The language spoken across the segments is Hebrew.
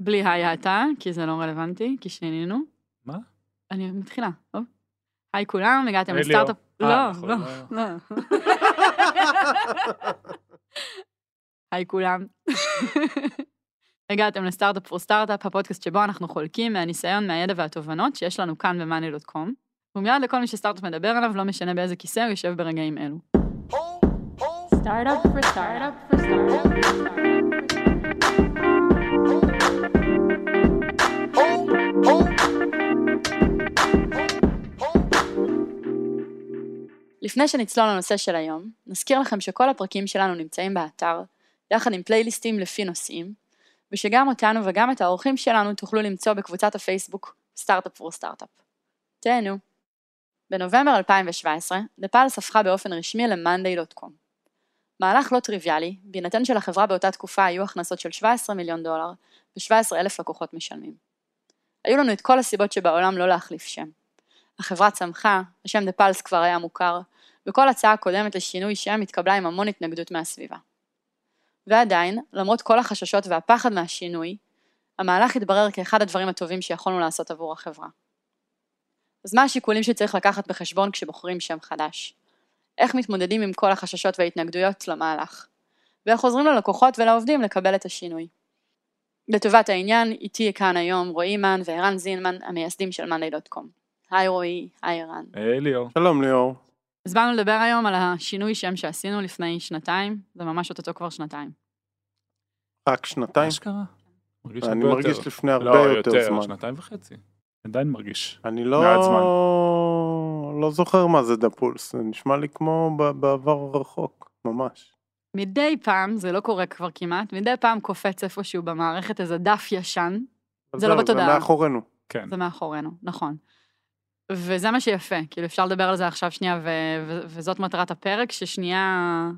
בלי היה אתה, כי זה לא רלוונטי, כי שינינו. מה? אני מתחילה, טוב? היי כולם, הגעתם היי, לסטארט-אפ... ליאור. לא, אה, נכון, לא, לא. לא. היי כולם. הגעתם לסטארט-אפ פור סטארט-אפ, הפודקאסט שבו אנחנו חולקים מהניסיון, מהידע והתובנות שיש לנו כאן ב-money.com. ומיד לכל מי שסטארט-אפ מדבר עליו, לא משנה באיזה כיסא הוא יושב ברגעים אלו. סטארט-אפ פור סטארט-אפ פור לפני שנצלול לנושא של היום, נזכיר לכם שכל הפרקים שלנו נמצאים באתר, יחד עם פלייליסטים לפי נושאים, ושגם אותנו וגם את האורחים שלנו תוכלו למצוא בקבוצת הפייסבוק סטארט-אפ פור סטארט-אפ. תהנו. בנובמבר 2017, דפלס הפכה באופן רשמי ל-monday.com. מהלך לא טריוויאלי, בהינתן שלחברה באותה תקופה היו הכנסות של 17 מיליון דולר ו-17 אלף לקוחות משלמים. היו לנו את כל הסיבות שבעולם לא להחליף שם. החברה צמחה, השם דה פלס כבר היה מוכר, וכל הצעה קודמת לשינוי שם התקבלה עם המון התנגדות מהסביבה. ועדיין, למרות כל החששות והפחד מהשינוי, המהלך התברר כאחד הדברים הטובים שיכולנו לעשות עבור החברה. אז מה השיקולים שצריך לקחת בחשבון כשבוחרים שם חדש? איך מתמודדים עם כל החששות וההתנגדויות למהלך? ואיך עוזרים ללקוחות ולעובדים לקבל את השינוי? לטובת העניין, איתי כאן היום רועי מן וערן זינמן, המייסדים של monday.com. היי רועי, היי ערן. היי ליאור. שלום ליאור. אז באנו לדבר היום על השינוי שם שעשינו לפני שנתיים, זה ממש אוטוטו כבר שנתיים. רק שנתיים? מה שקרה? מרגיש אני הרבה מרגיש יותר. לפני הרבה לא, יותר זמן. שנתיים וחצי. עדיין מרגיש. אני לא... מעט זמן. לא זוכר מה זה דפולס, זה נשמע לי כמו בעבר הרחוק, ממש. מדי פעם, זה לא קורה כבר כמעט, מדי פעם קופץ איפשהו במערכת איזה דף ישן, אז זה לא בתודעה. זה מאחורינו. כן. זה מאחורינו, נכון. וזה מה שיפה, כאילו אפשר לדבר על זה עכשיו שנייה, ו- ו- וזאת מטרת הפרק, ששנייה,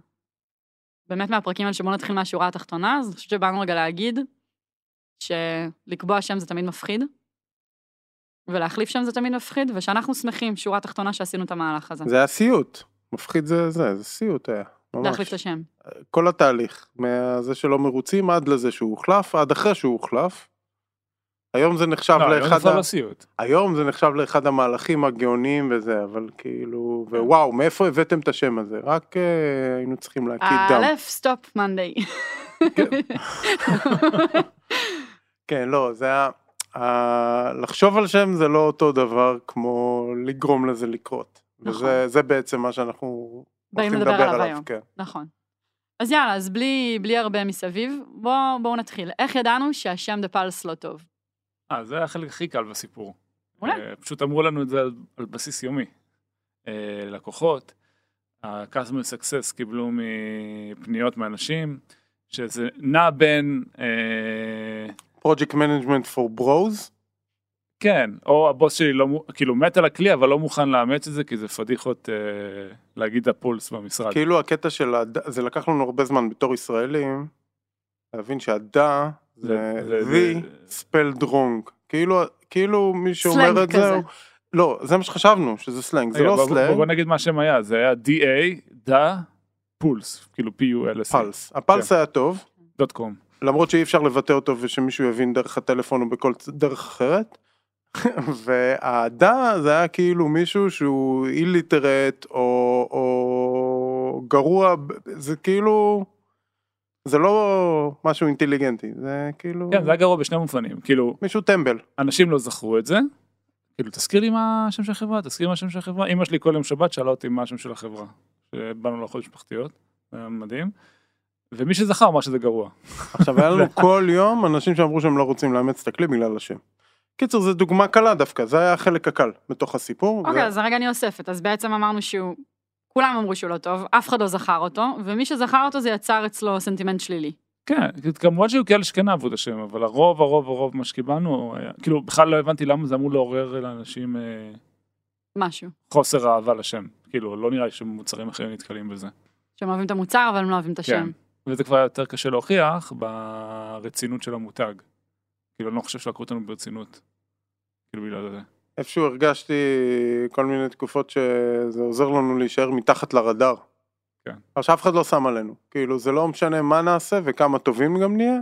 באמת מהפרקים האלה שבואו נתחיל מהשורה התחתונה, אז אני חושבת שבאנו רגע להגיד שלקבוע שם זה תמיד מפחיד, ולהחליף שם זה תמיד מפחיד, ושאנחנו שמחים, שורה תחתונה שעשינו את המהלך הזה. זה היה סיוט. מפחיד זה זה, זה סיוט היה. ממש. להחליף את השם. כל התהליך, מזה שלא מרוצים עד לזה שהוא הוחלף, עד אחרי שהוא הוחלף. היום זה נחשב לא, היום לאחד זה ה... כבר לא סיוט. היום זה נחשב לאחד המהלכים הגאוניים וזה, אבל כאילו, ווואו, מאיפה הבאתם את השם הזה? רק אה, היינו צריכים להקיז דם. א', סטופ מנדי. כן, לא, זה היה... ה- לחשוב על שם זה לא אותו דבר כמו לגרום לזה לקרות. נכון. וזה זה בעצם מה שאנחנו הולכים לדבר עליו היום. כן. נכון. אז יאללה, אז בלי, בלי הרבה מסביב, בואו בוא נתחיל. איך ידענו שהשם Dapulse לא טוב? אה, זה החלק הכי קל בסיפור. מעולה. אה, פשוט אמרו לנו את זה על, על בסיס יומי. אה, לקוחות, ה-customer success קיבלו מפניות מאנשים, שזה נע בין, אה, Project Management for Bros, כן, או הבוס שלי לא, כאילו מת על הכלי אבל לא מוכן לאמץ את זה כי זה פדיחות אה, להגיד הפולס במשרד. כאילו הקטע של הד... זה לקח לנו הרבה זמן בתור ישראלים, להבין שה da זה the spelled wrong. כאילו, כאילו מי שאומר סלנג את זה, לא, זה מה שחשבנו, שזה סלנג, זה לא בוא- בוא- סלנג, נגיד מה השם היה, זה היה DA, da, pulse, כאילו P-U-L-S, pulse. ה pulse היה טוב, dot com. למרות שאי אפשר לבטא אותו ושמישהו יבין דרך הטלפון או בכל דרך אחרת. וה da זה היה כאילו מישהו שהוא illiterate או, או גרוע, זה כאילו, זה לא משהו אינטליגנטי, זה כאילו כן, זה היה גרוע בשני מובנים, כאילו, מישהו טמבל. אנשים לא זכרו את זה, כאילו, תזכיר לי מה השם של החברה, תזכיר לי מה השם של החברה, אמא שלי כל יום שבת שאלה אותי מה השם של החברה, שבאנו לאכול משפחתיות, זה היה מדהים, ומי שזכר אמר שזה גרוע. עכשיו היה לנו כל יום אנשים שאמרו שהם לא רוצים לאמץ את הכלי בגלל השם. קיצר זה דוגמה קלה דווקא, זה היה החלק הקל בתוך הסיפור. אוקיי, זה- אז רגע אני אוספת. אז בעצם אמרנו שהוא, כולם אמרו שהוא לא טוב, אף אחד לא זכר אותו, ומי שזכר אותו זה יצר אצלו סנטימנט שלילי. כן, כמובן שהיו כאלה שכן אהבו את השם, אבל הרוב, הרוב, הרוב מה שקיבלנו, כאילו, בכלל לא הבנתי למה זה אמור לעורר לאנשים אה, משהו. חוסר אהבה לשם, כאילו, לא נראה לי שמוצרים אחרים נתקלים בזה. שהם אוהבים את המוצר, אבל הם לא אוהבים את השם. כן. וזה כבר יותר קשה להוכיח ברצינות של המותג. כאילו, אני לא חושב שלקחו אותנו ברצינות. כאילו, בגלל זה. איפשהו הרגשתי כל מיני תקופות שזה עוזר לנו להישאר מתחת לרדאר. כן. אבל שאף אחד לא שם עלינו. כאילו זה לא משנה מה נעשה וכמה טובים גם נהיה.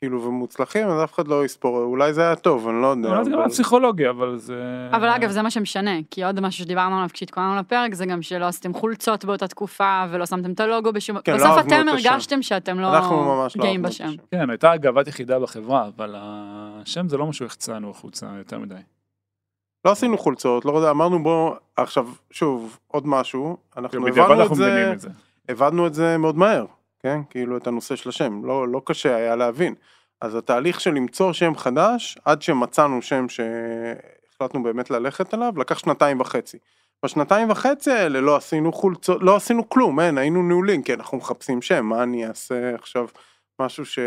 כאילו ומוצלחים אז אף אחד לא יספור אולי זה היה טוב אני לא יודע. אולי זה גם היה פסיכולוגי, אבל זה... אבל אגב זה מה שמשנה, כי עוד משהו שדיברנו עליו כשהתכוננו לפרק זה גם שלא עשיתם חולצות באותה תקופה ולא שמתם את הלוגו בשום... כן, לא בסוף אהבנו אתם את השם. הרגשתם שאתם לא אנחנו ממש לא גאים בשם. כן, הייתה גאוות יחידה בחברה, אבל השם זה לא משהו שהחצנו החוצה יותר מדי. לא עשינו חולצות לא יודע אמרנו בוא עכשיו שוב עוד משהו. אנחנו בדיעבד הבנו את זה את זה. הבנו את זה מאוד מהר כן? כאילו את הנושא של השם. לא לא קשה היה להבין. אז התהליך של למצוא שם חדש עד שמצאנו שם שהחלטנו באמת ללכת עליו לקח שנתיים וחצי. בשנתיים וחצי האלה לא עשינו חולצות לא עשינו כלום אין היינו נעולים כי אנחנו מחפשים שם מה אני אעשה עכשיו משהו ש...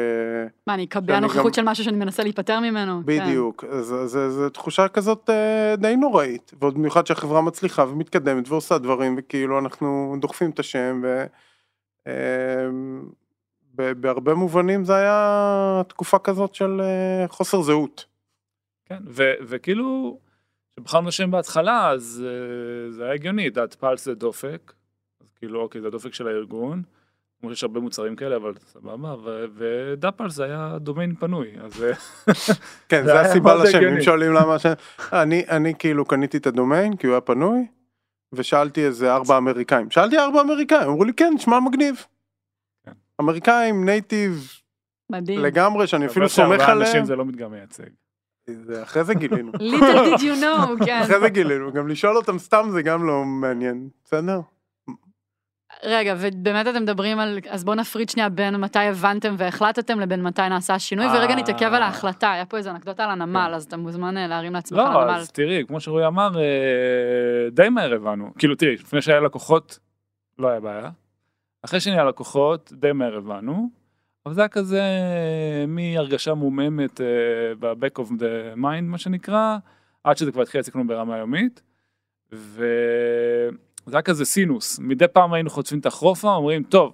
מה, אני אקבע נוכחות גם- של משהו שאני מנסה להיפטר ממנו? כן. בדיוק, זה, זה, זה תחושה כזאת אה, די נוראית, ועוד במיוחד שהחברה מצליחה ומתקדמת ועושה דברים, וכאילו אנחנו דוחפים את השם, ו... אה, ב- בהרבה מובנים זה היה תקופה כזאת של אה, חוסר זהות. כן, ו- וכאילו, כשבחרנו השם בהתחלה, אז אה, זה היה הגיוני, דת פלס זה דופק, אז כאילו, אוקיי, זה הדופק של הארגון, כמו שיש הרבה מוצרים כאלה, אבל סבבה, ו- ו Dapulse זה היה דומיין פנוי, אז אה, כן, זה הסיבה לשם. אם שואלים למה השם, אני, אני כאילו קניתי את הדומיין, כי הוא היה פנוי, ושאלתי איזה ארבע אמריקאים, שאלתי ארבע אמריקאים, אמרו לי כן, נשמע מגניב. כן. אמריקאים, native, מדהים. לגמרי, שאני אפילו אבל סומך עליהם. אנשים זה לא מדגם מייצג. זה אחרי זה גילינו. Little did you know, כן. אחרי זה גילינו, גם לשאול אותם סתם זה גם לא מעניין, בסדר? רגע, ובאמת אתם מדברים על, אז בואו נפריד שנייה בין מתי הבנתם והחלטתם לבין מתי נעשה השינוי, אה. ורגע נתעכב על ההחלטה, היה פה איזה אנקדוטה על הנמל, אז אתה מוזמן אה, להרים לעצמך על לא. אז תראי, כמו שרועי אמר, אה, די מהר הבנו. כאילו, תראי, לפני שהיה לקוחות, לא היה בעיה. אחרי שנהיה לקוחות, די מהר הבנו. אבל זה היה כזה אה, מהרגשה מוממת אה, ב-back of the mind, מה שנקרא, עד שזה כבר התחיל לנו ברמה יומית. וזה היה כזה סינוס. מדי פעם היינו חוטפים את החרופה, אומרים, טוב,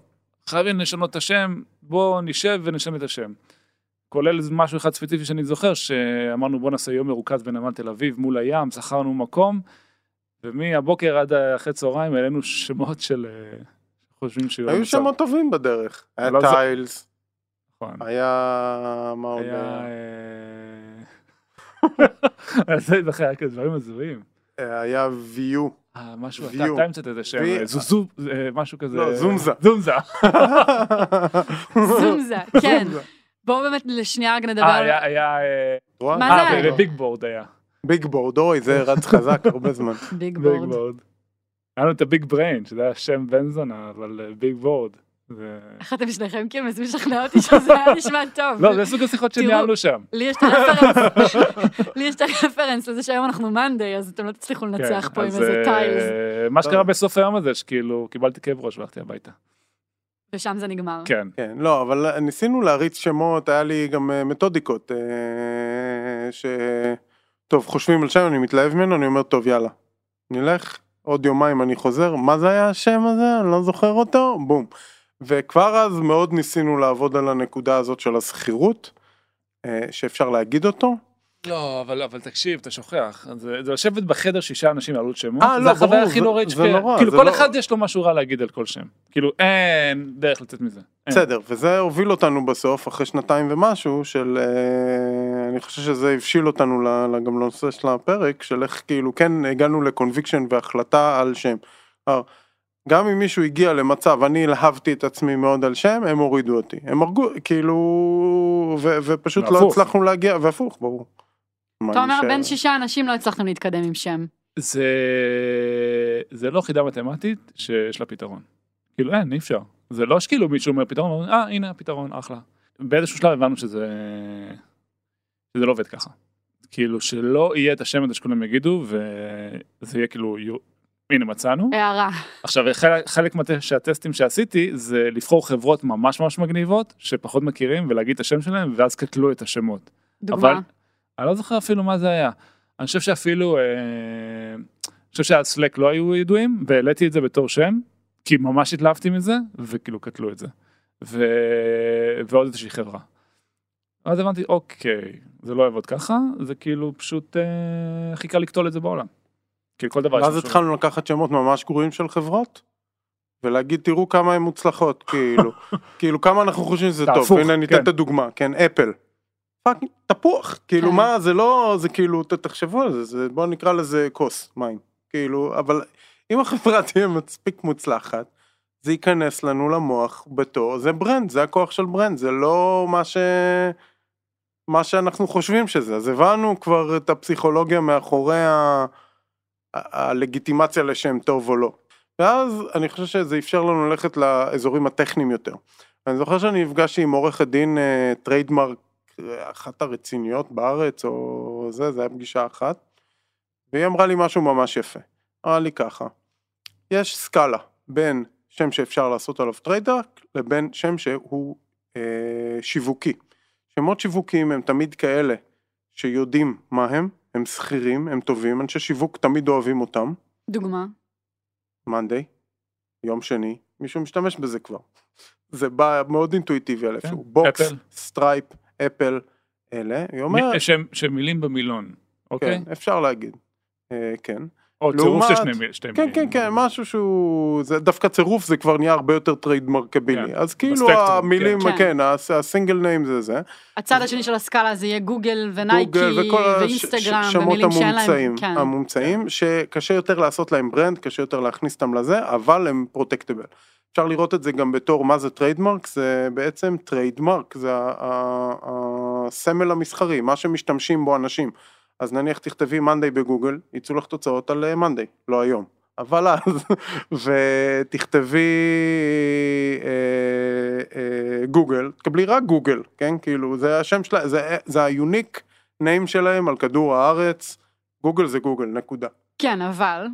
חייבים לשנות את השם, בואו נשב ונשנה את השם. כולל משהו אחד ספציפי שאני זוכר, שאמרנו בוא נעשה יום מרוכז בנמל תל אביב מול הים, שכרנו מקום, ומהבוקר עד אחרי צהריים העלינו שמות של אה, חושבים שיהיו היו. שמות טובים בדרך. היה לא זה- טיילס, נכון. היה... מה עוד? היה... אה, זה זוכר, היה כזה דברים הזויים. היה ויו. אה, משהו, אתה המצאת איזה שם, וי- אה, זוזו, משהו כזה. לא, זומזה. זומזה. זומזה, כן. בואו באמת לשנייה רק נדבר אה. היה, היה... אה? מה זה אה, היה? וביג בורד היה. ביג בורד, אוי, זה רץ חזק הרבה זמן. Big Big Board. היה לנו את ה Big Brain, שזה היה שם בן זונה, אבל Big Board. איך אתם שניכם כאילו מנסים לשכנע אותי שזה היה נשמע טוב. לא, זה סוג השיחות שניהלנו שם. לי יש את הרפרנס, לי יש את הרפרנס לזה שהיום אנחנו מאנדיי, אז אתם לא תצליחו לנצח כן, פה עם איזה אה, טיילס, מה שקרה בסוף היום הזה, שכאילו קיבלתי כאב ראש והלכתי הביתה. ושם זה נגמר. כן. כן, לא, אבל ניסינו להריץ שמות, היה לי גם אה, מתודיקות, אה, ש... טוב, חושבים על שם, אני מתלהב ממנו, אני אומר, טוב, יאללה, נלך, עוד יומיים אני חוזר, מה זה היה השם הזה? אני לא זוכר אותו, בום. וכבר אז מאוד ניסינו לעבוד על הנקודה הזאת של השכירות, אה, שאפשר להגיד אותו. לא, אבל, אבל תקשיב, אתה שוכח. זה, זה לשבת בחדר שישה אנשים לעלות שמות, אה, זה לא, החוויה ברור, הכי זה- נוראית זה. נורא, כאילו, זה כל לא- אחד יש לו משהו רע להגיד על כל שם. כאילו, אין דרך לצאת מזה. אין. בסדר, וזה הוביל אותנו בסוף, אחרי שנתיים ומשהו, של... אה, אני חושב שזה הבשיל אותנו גם לנושא של הפרק, של איך כאילו כן הגענו לקונביקשן והחלטה על שם. אה, גם אם מישהו הגיע למצב, אני הלהבתי את עצמי מאוד על שם, הם הורידו אותי. הם הרגו, כאילו... ו- ופשוט לא והפוך. הצלחנו להגיע, והפוך, ברור. אתה אומר, נשאר? בין שישה אנשים לא הצלחתם להתקדם עם שם. זה, זה לא חידה מתמטית שיש לה פתרון. כאילו, אין, אי אפשר. זה לא שכאילו מישהו אומר פתרון, אה, הנה הפתרון, אחלה. באיזשהו שלב הבנו שזה... שזה לא עובד ככה. כאילו, שלא יהיה את השם הזה שכולם יגידו, וזה יהיה כאילו, יו- הנה מצאנו. הערה. עכשיו חלק, חלק מהט- שהטסטים שעשיתי זה לבחור חברות ממש ממש מגניבות שפחות מכירים ולהגיד את השם שלהם ואז קטלו את השמות. דוגמה. אבל אני לא זוכר אפילו מה זה היה. אני חושב שאפילו, אה, אני חושב שהסלק לא היו ידועים והעליתי את זה בתור שם כי ממש התלהבתי מזה וכאילו קטלו את זה. ו... ועוד איזושהי חברה. אז הבנתי אוקיי זה לא יעבוד ככה זה כאילו פשוט אה, הכי קל לקטול את זה בעולם. כאילו כל דבר. ואז התחלנו לקחת שמות ממש גרועים של חברות, ולהגיד תראו כמה הן מוצלחות כאילו כאילו כמה אנחנו חושבים שזה טוב הנה אני כן. אתן את הדוגמה כן אפל. fucking תפוח כאילו כן. מה זה לא זה כאילו תחשבו על זה, זה בוא נקרא לזה כוס מים כאילו אבל אם החברה תהיה מספיק מוצלחת זה ייכנס לנו למוח בתור זה brand זה הכוח של brand זה לא מה ש... מה שאנחנו חושבים שזה אז הבנו כבר את הפסיכולוגיה מאחורי ה... הלגיטימציה לשם טוב או לא. ואז אני חושב שזה אפשר לנו ללכת לאזורים הטכניים יותר. אני זוכר שאני נפגשתי עם עורכת דין אה, trademark, אה, אחת הרציניות בארץ או זה, זה היה פגישה אחת, והיא אמרה לי משהו ממש יפה. אמרה לי ככה, יש סקאלה בין שם שאפשר לעשות עליו trademark לבין שם שהוא אה, שיווקי. שמות שיווקיים הם תמיד כאלה שיודעים מה הם, הם זכירים, הם טובים, אנשי שיווק תמיד אוהבים אותם. דוגמה. Monday, יום שני, מישהו משתמש בזה כבר. זה בא מאוד אינטואיטיבי על איפשהו. Box, אפל. Stripe, אפל, אלה. היא אומרת, מי- שהם שהם מילים במילון, אוקיי? כן, אפשר להגיד. אה, כן. או צירוף של שני מיל- שתי כן, מילים. כן, כן, משהו שהוא, זה דווקא צירוף זה כבר נהיה הרבה יותר טריידמרקבילי. כן, אז כאילו בספקטרום, המילים, כן. כן, הס- ה single name זה זה. הצד השני של הסקאלה זה יהיה גוגל ונייקי גוגל ואינסטגרם ש- שמות ומילים שאין להם. המומצאים, כן. המומצאים, שקשה יותר לעשות להם brand, קשה יותר להכניס אותם לזה, אבל הם protectable. אפשר לראות את זה גם בתור מה זה trademark, זה בעצם trademark, זה הסמל המסחרי, מה שמשתמשים בו אנשים. אז נניח תכתבי Monday בגוגל, יצאו לך תוצאות על Monday, לא היום. אבל אז, ותכתבי אה, אה, גוגל, תקבלי רק גוגל, כן? כאילו, זה השם שלה, זה, זה ה unique name שלהם על כדור הארץ, גוגל זה גוגל, נקודה. כן, אבל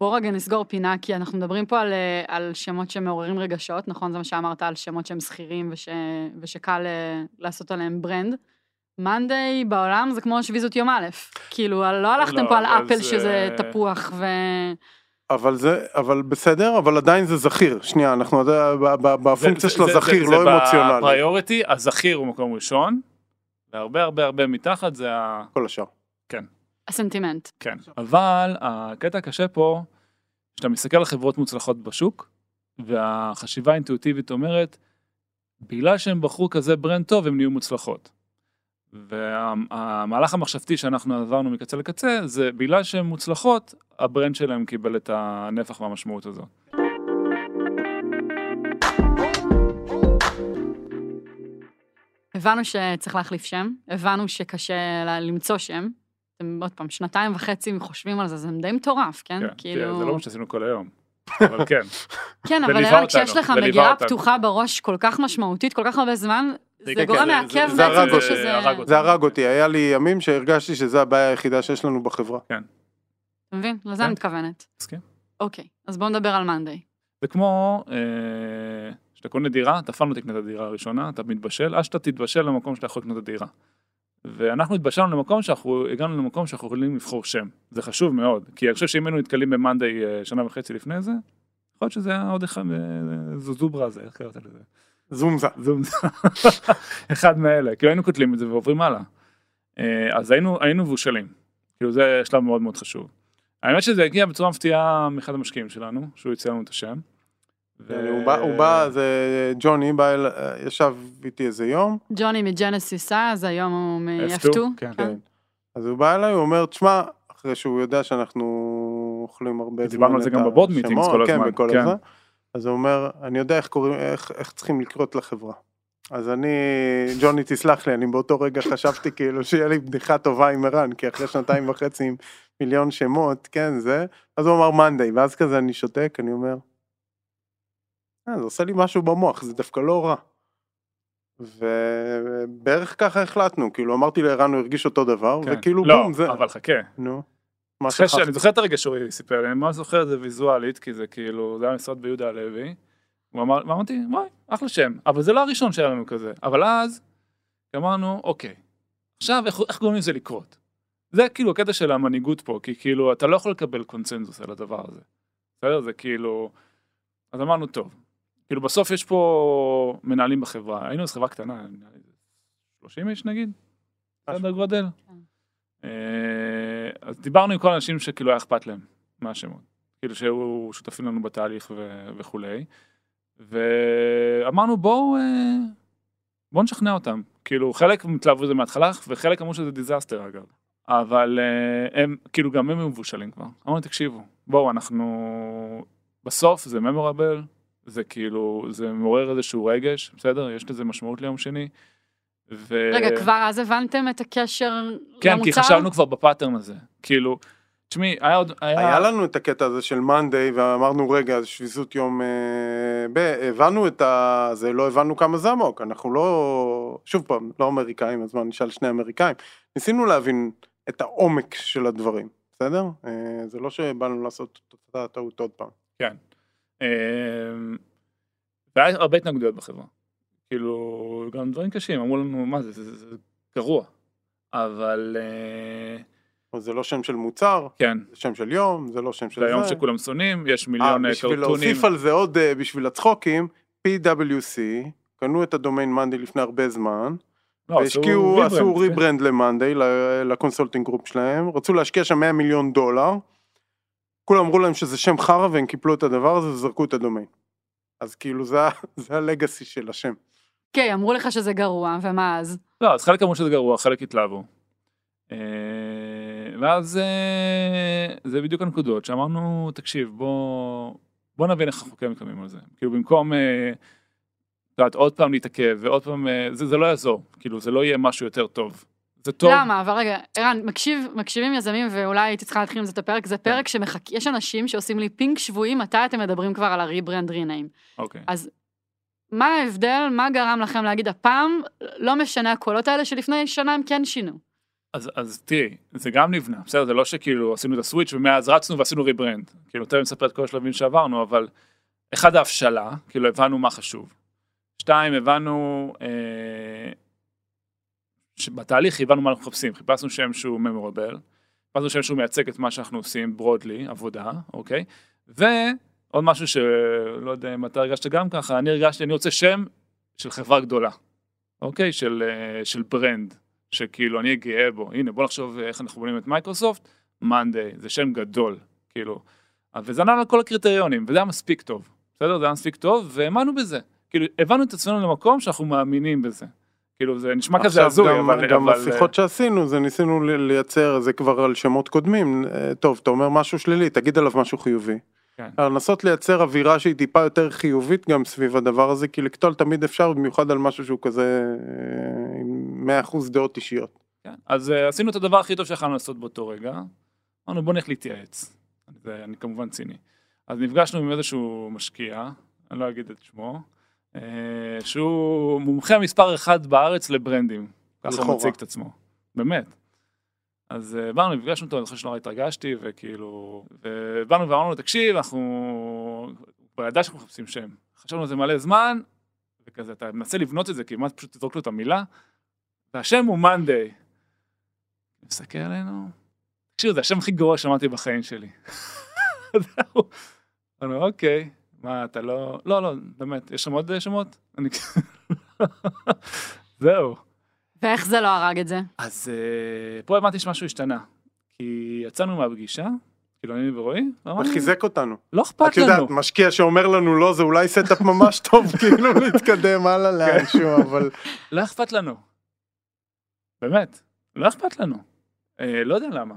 בוא רגע נסגור פינה, כי אנחנו מדברים פה על, אה, על שמות שמעוררים רגשות, נכון? זה מה שאמרת על שמות שהם זכירים וש, ושקל אה, לעשות עליהם brand. Monday בעולם זה כמו שביזות יום א', כאילו לא הלכתם לא, פה על אפל זה- שזה תפוח ו... אבל זה, אבל בסדר, אבל עדיין זה זכיר. שנייה, אנחנו עדיין ב- בפונקציה זה- של זה- הזכיר, זה- לא זה אמוציונלי. ב priority, הזכיר הוא מקום ראשון, והרבה הרבה הרבה מתחת זה ה... כל השאר. הסנטימנט. כן. אבל הקטע הקשה פה, שאתה מסתכל על חברות מוצלחות בשוק, והחשיבה האינטואיטיבית אומרת, בגלל שהם בחרו כזה brand טוב, הם נהיו מוצלחות. והמהלך המחשבתי שאנחנו עברנו מקצה לקצה, זה בגלל שהן מוצלחות, ה brand שלהם קיבל את הנפח והמשמעות הזו. הבנו שצריך להחליף שם, הבנו שקשה למצוא שם. אתם עוד פעם, שנתיים וחצי חושבים על זה, זה די מטורף, כן? כן, כאילו... זה לא מה שעשינו כל היום. אבל כן, כן, אבל כשיש לך מגירה. פתוחה בראש כל כך משמעותית, כל כך הרבה זמן, זה כן, גורם מעכב הרג בעצם אותי, שזה... זה הרג אותי, היה לי ימים שהרגשתי שזו הבעיה היחידה שיש לנו בחברה. אתה מבין? לזה כן. אני מתכוונת. מסכים. אוקיי, אז בואו נדבר על מאנדיי. זה כמו אה, שאתה קונה דירה, אתה אף פעם לא תקנה את הדירה הראשונה, אתה מתבשל, עד שאתה תתבשל למקום שאתה יכול לקנות את הדירה. ואנחנו התבשלנו למקום שאנחנו, הגענו למקום שאנחנו יכולים לבחור שם. זה חשוב מאוד, כי אני חושב שאם היינו נתקלים במאנדיי אה, שנה וחצי לפני זה, יכול להיות שזה היה עוד אחד, אה, זו זוברה זה, איך קראת לזה? זומזה. זום, אחד מאלה, כאילו היינו כותלים את זה ועוברים הלאה. אה, אז היינו, היינו מבושלים, כאילו זה שלב מאוד מאוד חשוב. האמת שזה הגיע בצורה מפתיעה מאחד המשקיעים שלנו, שהוא הציע לנו את השם. ו- הוא בא, הוא בא, זה ג'וני בא, אל- ישב איתי איזה יום, ג'וני מג'נסיס אז, היום הוא F2, מ-F2. כן. כן. אז הוא בא אליי, הוא אומר, תשמע, אחרי שהוא יודע שאנחנו אוכלים הרבה זמן דיברנו על זה את גם בבורד השמות, מיטינגס כל כן, הזמן, בכל כן. אז הוא אומר, אני יודע איך קוראים, איך, איך צריכים לקרות לחברה. אז אני, ג'וני תסלח לי, אני באותו רגע חשבתי כאילו שיהיה לי בדיחה טובה עם ערן, כי אחרי שנתיים וחצי עם מיליון שמות, כן, זה, אז הוא אמר מאנדיי, ואז כזה אני שותק, אני אומר, אה, זה עושה לי משהו במוח, זה דווקא לא רע. ובערך ככה החלטנו, כאילו אמרתי לערן, הוא הרגיש אותו דבר, כן. וכאילו לא, בום, זה, אבל חכה. נו, אחרי. שאני זוכר את הרגע שהוא סיפר לי, אני ממש זוכר את זה ויזואלית, כי זה כאילו, זה היה משרד ביהודה הלוי. הוא אמר, ואמרתי, וואי, אחלה שם, אבל זה לא הראשון שהיה לנו כזה. אבל אז, אמרנו, אוקיי, עכשיו איך, איך גורמים לזה לקרות? זה כאילו הקטע של המנהיגות פה, כי כאילו, אתה לא יכול לקבל קונצנזוס על הדבר הזה. בסדר? זה כאילו, אז אמרנו, טוב, כאילו בסוף יש פה מנהלים בחברה, היינו אז חברה קטנה, נראה לי 30 איש נגיד, סדר גודל. כן. אז דיברנו עם כל האנשים שכאילו היה אכפת להם מהשמות. כאילו שהיו שותפים לנו בתהליך ו- וכולי. ואמרנו בואו, אה, בואו נשכנע אותם. כאילו חלק התלהבו זה מההתחלה וחלק אמרו שזה disaster אגב. אבל אה, הם, כאילו גם הם מבושלים כבר. אמרנו תקשיבו, בואו אנחנו, בסוף זה memorable, זה כאילו, זה מעורר איזשהו רגש, בסדר? יש לזה משמעות ליום שני. ו... רגע, כבר אז הבנתם את הקשר כן, למוצר? כי חשבנו כבר ב pattern הזה. כאילו, תשמעי, היה עוד, היה... היה לנו את הקטע הזה של Monday ואמרנו רגע שביזות יום, אה, ב- הבנו את ה... זה לא הבנו כמה זה עמוק, אנחנו לא, שוב פעם, לא אמריקאים, אז מה נשאל שני אמריקאים, ניסינו להבין את העומק של הדברים, בסדר? אה, זה לא שבאנו לעשות את אותה טעות עוד פעם. כן. אמ, והיה הרבה התנגדויות בחברה. כאילו, גם דברים קשים, אמרו לנו, מה זה, זה, זה, זה גרוע. אבל אה, אבל זה לא שם של מוצר, כן, זה שם של יום, זה לא שם של זה היום זה. שכולם שונאים, יש אה, מיליון אה, בשביל קרטונים. להוסיף על זה עוד בשביל הצחוקים, PwC, קנו את הדומיין Monday לפני הרבה זמן, לא, והשקיעו, עשו כן. rebrand ל Monday, ל consulting group שלהם, רצו להשקיע שם 100 מיליון דולר, כולם אמרו להם שזה שם חרא והם קיפלו את הדבר הזה וזרקו את הדומיין. אז כאילו זה, זה ה legacy של השם. אוקיי, אמרו לך שזה גרוע, ומה אז? לא, אז חלק אמרו שזה גרוע, חלק התלהבו. אה, ואז אה, זה בדיוק הנקודות שאמרנו, תקשיב, בוא, בוא נבין איך כן מתקדמים על זה. כאילו במקום, אה, את יודעת, עוד פעם להתעכב ועוד פעם, זה, זה לא יעזור, כאילו זה לא יהיה משהו יותר טוב. זה טוב, למה? אבל רגע, ערן, מקשיב, מקשיבים יזמים, ואולי הייתי צריכה להתחיל עם זה את הפרק, זה כן. פרק שמחכה, יש אנשים שעושים לי פינק שבועי, מתי אתם מדברים כבר על הריברנד ריניים. אוקיי. אז מה ההבדל, מה גרם לכם להגיד הפעם, לא משנה הקולות האלה שלפני שנה הם כן שינו. אז, אז תראי, זה גם נבנה, בסדר, זה לא שכאילו עשינו את ה switch ומאז רצנו ועשינו rebrand. כאילו, תכף נספר את כל השלבים שעברנו, אבל אחד ההבשלה, כאילו הבנו מה חשוב. שתיים, הבנו, אה, שבתהליך הבנו מה אנחנו מחפשים, חיפשנו שם שהוא memorable, חיפשנו שם שהוא מייצג את מה שאנחנו עושים broadly, עבודה, אוקיי? ועוד משהו שלא יודע אם אתה הרגשת גם ככה, אני הרגשתי, אני רוצה שם של חברה גדולה, אוקיי? של, אה, של brand. שכאילו אני גאה בו, הנה בוא נחשוב איך אנחנו בונים את מייקרוסופט, Monday, זה שם גדול, כאילו, וזה ענה על כל הקריטריונים, וזה היה מספיק טוב, בסדר? זה היה מספיק טוב, והאמנו בזה, כאילו, הבאנו את עצמנו למקום שאנחנו מאמינים בזה, כאילו, זה נשמע כזה עכשיו הזוי, אבל... גם אבל, בשיחות שעשינו זה ניסינו לייצר זה כבר על שמות קודמים אה, טוב אתה אומר משהו שלילי תגיד עליו משהו חיובי. כן. אבל לנסות לייצר אווירה שהיא טיפה יותר חיובית גם סביב הדבר הזה כי לקטול תמיד אפשר במיוחד על משהו שהוא כזה אה, עם 100% דעות אישיות. כן. אז uh, עשינו את הדבר הכי טוב שיכולנו לעשות באותו רגע, אמרנו בוא נלך להתייעץ, זה, אני כמובן ציני. אז נפגשנו עם איזשהו משקיע, אני לא אגיד את שמו, uh, שהוא מומחה מספר אחד בארץ לברנדים, ככה הוא. מציג את עצמו, באמת. אז uh, באנו, נפגשנו אותו, אני זוכר שנורא התרגשתי, וכאילו, ובאנו ואמרנו לו, תקשיב, אנחנו, כבר ידע שאנחנו מחפשים שם, חשבנו על זה מלא זמן, וכזה, אתה מנסה לבנות את זה, כמעט פשוט תזרוק לו את המילה, והשם הוא מאנדיי. מסתכל עלינו, תקשיב, זה השם הכי גרוע שמעתי בחיים שלי. אומר, אוקיי, מה, אתה לא... לא, לא, באמת, יש שם עוד אה, שמות? אני... זהו. ואיך זה לא הרג את זה? אז אה, פה הבנתי שמשהו השתנה. כי יצאנו מהפגישה, כאילו אני ורועי, ואמרנו, וחיזק אותנו. לא את אכפת יודעת לנו. משקיע שאומר לנו לא זה אולי step ממש טוב כאילו להתקדם הלאה לאנשהו אבל לא אכפת לנו. באמת, לא אכפת לנו. אה, לא יודע למה.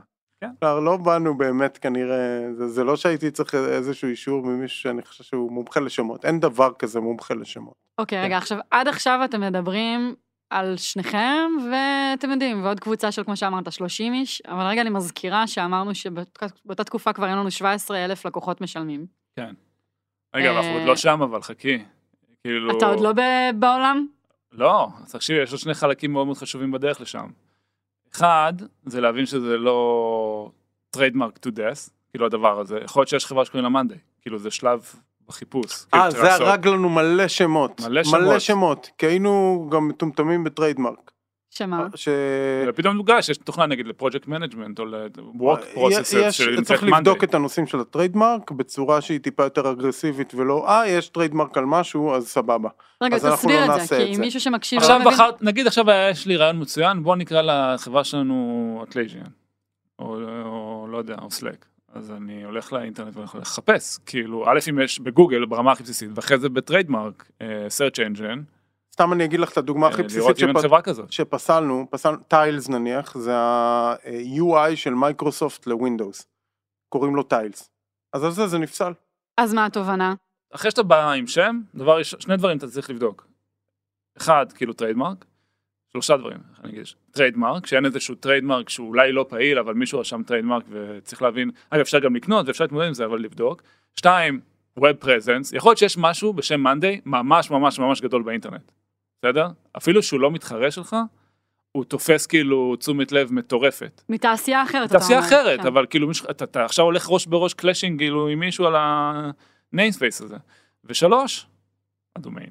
לא, לא באנו באמת כנראה זה, זה לא שהייתי צריך איזשהו אישור ממישהו שאני חושב שהוא מומחה לשמות אין דבר כזה מומחה לשמות. אוקיי, כן. רגע, עכשיו, עד עכשיו אתם מדברים על שניכם, ואתם יודעים, ועוד קבוצה של, כמו שאמרת, 30 איש, אבל רגע, אני מזכירה שאמרנו שבאותה תקופה כבר היו לנו 17 אלף לקוחות משלמים. כן. רגע, אנחנו עוד לא שם, אבל חכי. כאילו... אתה עוד לא בעולם? לא, תקשיבי, יש לו שני חלקים מאוד מאוד חשובים בדרך לשם. אחד, זה להבין שזה לא trademark to death, כאילו הדבר הזה. יכול להיות שיש חברה שקוראים לה מאנדיי, כאילו זה שלב בחיפוש. כאילו, אה צריך זה. הרג לנו מלא שמות. מלא מלא שמות. שמות. כי היינו גם מטומטמים ב trademark. שמה? ש... ופתאום מוגש, יש תוכנה נגיד ל project management או ל-work יש- processes צריך לבדוק. את הנושאים של ה trademark בצורה שהיא טיפה יותר אגרסיבית ולא אה יש trademark על משהו אז סבבה. רגע, תסביר לא את זה, כי. מישהו שמקשיב לא עכשיו מבין. בחרת, נגיד עכשיו יש לי רעיון מצוין, בוא נקרא לחברה שלנו Atlassian, או, או לא יודע, או Slack. אז אני הולך לאינטרנט ואני יכול לחפש, כאילו, א' אם יש בגוגל ברמה הכי בסיסית, ואחרי זה ב trademark, אה, search engine, סתם אני אגיד לך את הדוגמה הכי אה, בסיסית אם אין שפ-. שפסלנו, פסלנו, Tiles נניח, זה ה-UI של מייקרוסופט לווינדוס. קוראים לו Tiles. אז על זה זה נפסל. אז מה התובנה? אחרי שאתה בא עם שם, דבר שני דברים אתה צריך לבדוק. אחד, כאילו trademark, שלושה דברים, איך אני אגיד, trademark, שאין איזשהו trademark שהוא אולי לא פעיל, אבל מישהו רשם trademark וצריך להבין, אגב אפשר גם לקנות ואפשר להתמודד עם זה, אבל לבדוק. שתיים, Web Presence, יכול להיות שיש משהו בשם Monday ממש ממש ממש גדול באינטרנט, בסדר? אפילו שהוא לא מתחרה שלך, הוא תופס כאילו תשומת לב מטורפת. מתעשייה אחרת, אתה אומר. תעשייה אחרת, כן. אבל כאילו מישהו- אתה, אתה עכשיו הולך ראש בראש clashing כאילו עם מישהו על ה namespace הזה. ושלוש, הדומיין.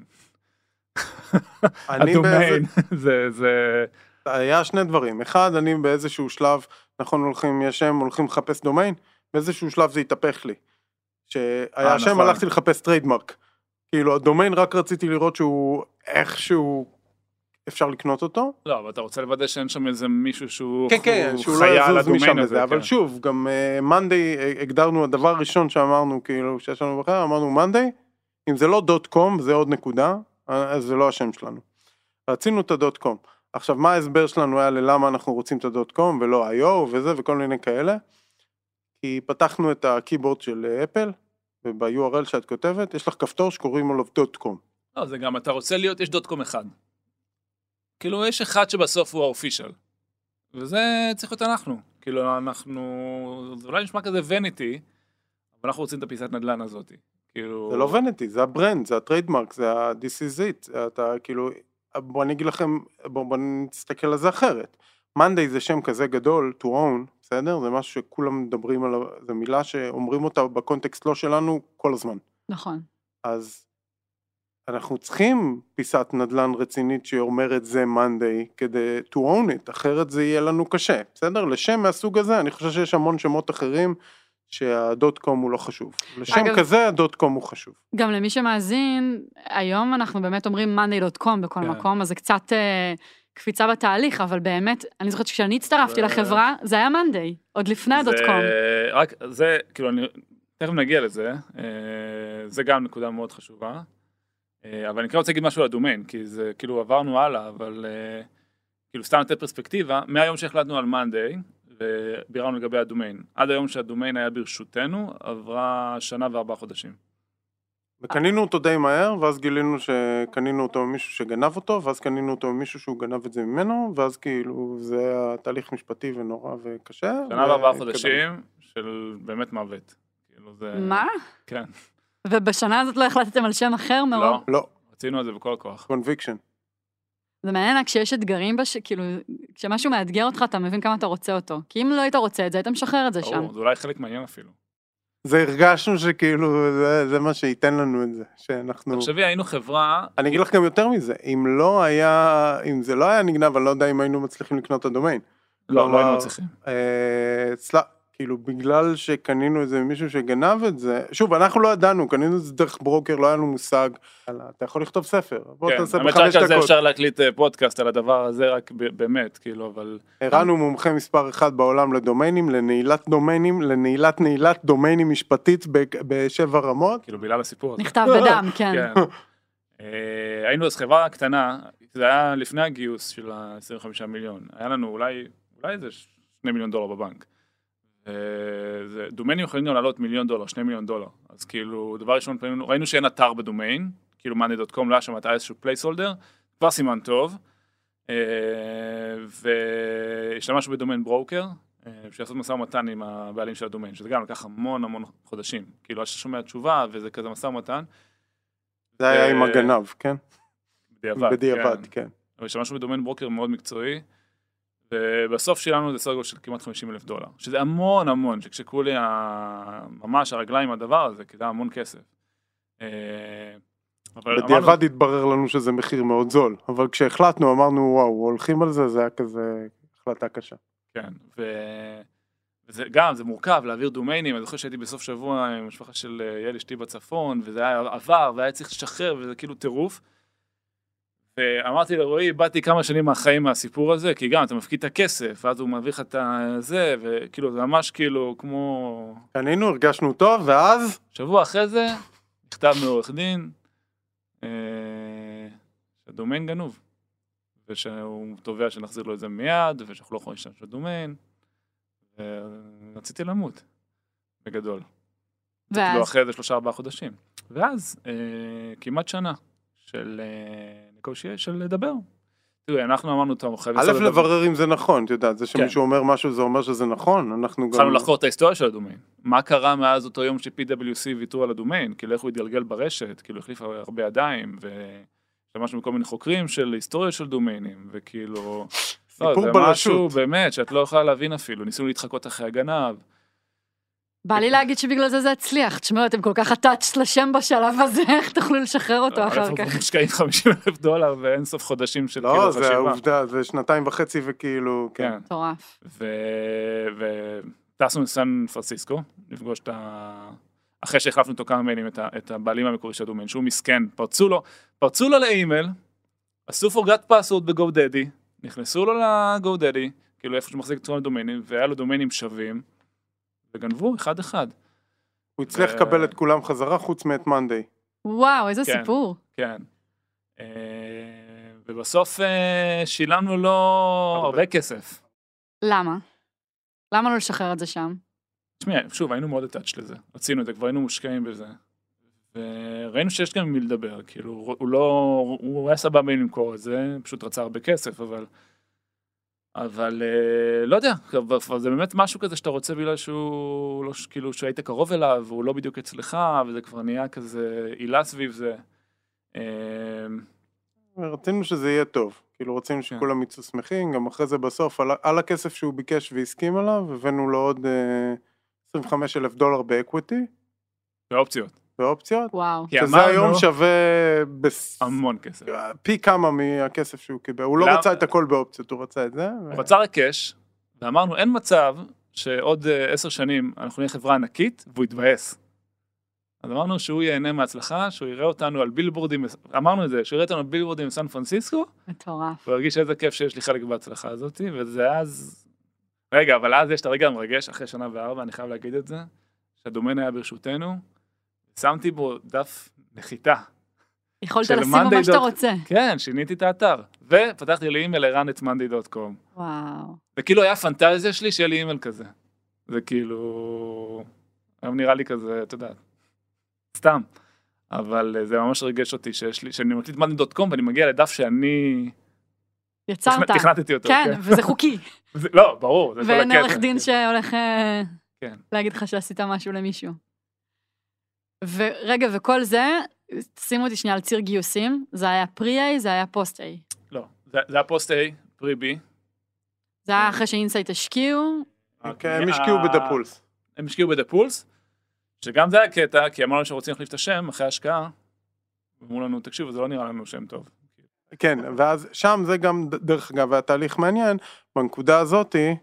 אני הדומיין, זה, זה, היה שני דברים. אחד, אני באיזשהו שלב, נכון הולכים, יש שם, הולכים לחפש דומיין, באיזשהו שלב זה התהפך לי. שהיה אה, שם, נכון. הלכתי לחפש trademark. כאילו, הדומיין רק רציתי לראות שהוא איכשהו אפשר לקנות אותו. לא, אבל אתה רוצה לוודא שאין שם איזה מישהו שהוא כן, כן, הוא שהוא לא על יזוז הדומיין משם הזה, לזה, אבל כן. שוב, גם Monday, הגדרנו, הדבר הראשון שאמרנו, כאילו, שיש לנו בחר, אמרנו Monday, אם זה לא דוט קום, זה עוד נקודה, אה, זה לא השם שלנו. רצינו את הדוט קום. עכשיו, מה ההסבר שלנו היה ללמה אנחנו רוצים את הדוט קום ולא איו וזה וכל מיני כאלה? כי פתחנו את הקeyboard של אה, אפל, וב-URL שאת כותבת, יש לך כפתור שקוראים לו דוט קום. לא, זה גם, אתה רוצה להיות, יש דוט קום אחד. כאילו, יש אחד שבסוף הוא האופישל. וזה צריך להיות אנחנו. כאילו, אנחנו, זה אולי נשמע כזה וניטי, אבל אנחנו רוצים את הפיסת נדל"ן הזאת. כאילו... זה לא vanity, זה ה brand, זה ה trademark, זה ה- this is it, אתה כאילו, בוא אני אגיד לכם, בוא, בוא נסתכל על זה אחרת. Monday זה שם כזה גדול, to own, בסדר? זה משהו שכולם מדברים עליו, זו מילה שאומרים אותה ב context לא שלנו כל הזמן. נכון. אז אנחנו צריכים פיסת נדל"ן רצינית שאומרת זה Monday כדי to own it, אחרת זה יהיה לנו קשה, בסדר? לשם מהסוג הזה, אני חושב שיש המון שמות אחרים שהדוט קום הוא לא חשוב. לשם אגב- כזה הדוט קום הוא חשוב. גם למי שמאזין, היום אנחנו באמת אומרים monday.com בכל כן. מקום, אז זה קצת אה, קפיצה בתהליך, אבל באמת, אני זוכרת שכשאני הצטרפתי זה- לחברה, זה היה monday, עוד לפני זה- הדוט קום. רק, זה, כאילו, אני, תכף נגיע לזה, אה, זה גם נקודה מאוד חשובה. אה, אבל אני כן רוצה להגיד משהו על הדומיין, כי זה, כאילו, עברנו הלאה, אבל אה, כאילו, סתם לתת פרספקטיבה, מהיום שהחלטנו על מאנדיי, וביררנו לגבי הדומיין, עד היום שהדומיין היה ברשותנו, עברה שנה וארבעה חודשים. וקנינו אותו די מהר, ואז גילינו שקנינו אותו ממישהו שגנב אותו, ואז קנינו אותו ממישהו שהוא גנב את זה ממנו, ואז כאילו זה היה תהליך משפטי ונורא וקשה. שנה וארבעה. חודשים של באמת מוות. כאילו, זה... מה? כן. ובשנה הזאת לא החלטתם על שם אחר מרוב? לא, לא, רצינו על זה בכל הכוח. קונביקשן. זה מעניין כשיש אתגרים, בש... כאילו, כשמשהו מאתגר אותך, אתה מבין כמה אתה רוצה אותו. כי אם לא היית רוצה את זה, היית משחרר את זה שם. ברור, זה אולי חלק מעניין אפילו. זה הרגשנו שכאילו זה, זה מה שייתן לנו את זה, שאנחנו... תחשבי, היינו חברה, אני אגיד לך גם יותר מזה, אם לא היה, אם זה לא היה נגנב, אני לא יודע אם היינו מצליחים לקנות את הדומיין. לא, לא היינו מצליחים. כאילו בגלל שקנינו איזה מישהו שגנב את זה, שוב, אנחנו לא ידענו, קנינו את זה דרך ברוקר, לא היה לנו מושג. אתה יכול לכתוב ספר, בוא כן, תעשה האמת בחמש שרק על זה דקות. אפשר להקליט אה, פודקאסט על הדבר הזה, רק באמת, כאילו, אבל... הרענו מומחה מספר אחד בעולם לדומיינים, לנעילת דומיינים, לנעילת נעילת דומיינים משפטית בשבע רמות. כאילו, בגלל הסיפור הזה. נכתב בדם, כן. כן. אה, היינו אז חברה קטנה, זה היה לפני הגיוס של ה-25 מיליון. היה לנו אולי, אולי איזה 2 מיליון דולר בבנק. וזה- דומיינים יכולים גם לעלות מיליון דולר, 2 מיליון דולר. אז כאילו, דבר ראשון, פנינו- ראינו שאין אתר בדומיין, כאילו monday.com, לא היה שם היה איזשהו placeholder, כבר סימן טוב. אה, והשתמשנו ב domain broker, אה, בשביל לעשות משא ומתן עם הבעלים של הדומיין, שזה גם לקח המון המון חודשים. כאילו, עד שאתה שומע תשובה, וזה כזה משא ומתן. זה היה עם אה, הגנב, כן? בדיעבד. בדיעבד, כן. כן. אבל השתמשנו ב domain broker מאוד מקצועי, ובסוף שילמנו זה סדר גודל של כמעט 50 אלף דולר, שזה המון המון, שקשקו לי ה... ממש הרגליים הדבר הזה, כי זה המון כסף. אה, אבל אמרנו, בדיעבד התברר לנו שזה מחיר מאוד זול, אבל כשהחלטנו אמרנו וואו, הולכים על זה, זה היה כזה החלטה קשה. כן, ו... וזה גם, זה מורכב להעביר דומיינים, אני זוכר שהייתי בסוף שבוע עם המשפחה של אה, יעל אשתי בצפון, וזה היה עבר, והיה צריך לשחרר, וזה כאילו טירוף. ואמרתי לרועי, איבדתי כמה שנים מהחיים מהסיפור הזה, כי גם אתה מפקיד את הכסף, ואז הוא מעביר לך את זה, וכאילו זה ממש כאילו כמו... קנינו, הרגשנו טוב, ואז? שבוע אחרי זה, מכתב מעורך דין, אה, שהדומיין גנוב, ושהוא תובע שנחזיר לו את זה מיד, ושאנחנו לא יכולים להשתמש בדומיין, ורציתי למות, בגדול. ואז? כאילו אחרי זה שלושה ארבעה חודשים. ואז אה, כמעט שנה של נקושי, של לדבר. תראי, אנחנו אמרנו, טוב, חייבים א'. לברר אם זה נכון, את יודעת, זה כן. שמישהו אומר משהו זה אומר שזה נכון, אנחנו גם... התחלנו לחקור את ההיסטוריה של הדומיין. מה קרה מאז אותו יום ש-PWC ויתרו על הדומיין, כאילו איך הוא התגלגל ברשת, כאילו החליף הרבה ידיים, והשתמשנו בכל מיני חוקרים של היסטוריה של דומיינים, וכאילו... לא, סיפור זה בלשות. משהו באמת שאת לא יכולה להבין אפילו, ניסינו להתחקות אחרי הגנב. בא לי להגיד שבגלל זה זה הצליח. תשמעו, אתם כל כך הטאץ' לשם בשלב הזה, איך תוכלו לשחרר אותו אחר אנחנו כך? מושקעים 50 אלף דולר ואין סוף חודשים של לא, כאילו זה חשיבה. העובדה, זה שנתיים וחצי וכאילו, כן. כן. מטורף. וטסנו לסן פרנסיסקו, לפגוש את ה... אחרי שהחלפנו אותו כמה מיילים, את, הבעלים המקורי של הדומיין, שהוא מסכן, פרצו לו, פרצו לו לאימייל, עשו פורגת פסוורד בגו דדי, נכנסו לו לגו דדי, כאילו איפה שהוא מחזיק את כל הדומיינים, והיה לו דומיינים שווים, וגנבו אחד אחד, הוא הצליח ו- לקבל את כולם חזרה חוץ מאת מאנדיי. וואו, איזה כן. סיפור. כן. אה, ובסוף אה, שילמנו לו הרבה. הרבה כסף. למה? למה לא לשחרר את זה שם? תשמעי, שוב, היינו מאוד attached לזה, רצינו את זה, כבר היינו מושקעים בזה. וראינו שיש גם עם מי לדבר, כאילו, הוא לא, הוא היה סבבה עם למכור את זה, פשוט רצה הרבה כסף, אבל, אבל אה, לא יודע, זה באמת משהו כזה שאתה רוצה בגלל שהוא, לא, כאילו, שהיית קרוב אליו, והוא לא בדיוק אצלך, וזה כבר נהיה כזה עילה סביב זה. אה, רצינו שזה יהיה טוב, כאילו רצינו שכולם יצאו שמחים, גם אחרי זה בסוף, על, על הכסף שהוא ביקש והסכים עליו, הבאנו לו עוד אה, 25 אלף דולר באקוויטי, באופציות, באופציות, וואו. כי שזה אמרנו- היום שווה בס... המון כסף. פי כמה מהכסף שהוא קיבל, הוא לא למה- רצה את הכל באופציות, הוא רצה את זה. ו- הוא רצה רק קאש, ואמרנו אין מצב שעוד אה, עשר שנים אנחנו נהיה חברה ענקית והוא יתבאס. אז אמרנו שהוא ייהנה מההצלחה, שהוא יראה אותנו על בילבורדים, אמרנו את זה, שהוא יראה אותנו על בילבורדים בסן פרנסיסקו, מטורף. הוא הרגיש איזה כיף שיש לי חלק בהצלחה הזאת, וזה אז... רגע, אבל אז יש את הרגע המרגש, אחרי שנה וארבע, אני חייב להגיד את זה, שהדומיין היה ברשותנו, שמתי בו דף נחיתה. יכולת לשים בו מה שאתה רוצה. כן, שיניתי את האתר, ופתחתי לי אימייל ערן את מאנדי.קום. וואו. וכאילו היה פנטזיה שלי שיהיה לי אימייל כזה. זה כאילו... היום נראה לי כזה, אתה יודע, סתם. אבל אה, זה ממש ריגש אותי שיש לי, שאני מקליט מאנדי.קום ואני מגיע לדף שאני יצרת. תכנ- תכנתתי אותו. כן, וזה חוקי. זה- לא, ברור, ואין. עורך דין שהולך אה, כן. להגיד לך שעשית משהו למישהו. ורגע, וכל זה, שימו אותי שנייה על ציר גיוסים, זה היה פרי-A, זה היה פוסט-A. לא, זה זה היה פוסט A, pre B. זה היה אחרי ש Insight השקיעו, כן, הם השקיעו ב daPulse. הם השקיעו ב daPulse, שגם זה היה קטע, כי אמרנו שרוצים להחליף את השם אחרי ההשקעה. אמרו לנו, תקשיבו, זה לא נראה לנו שם טוב. כן, ואז שם זה גם, דרך אגב, היה תהליך מעניין, בנקודה הזאתי,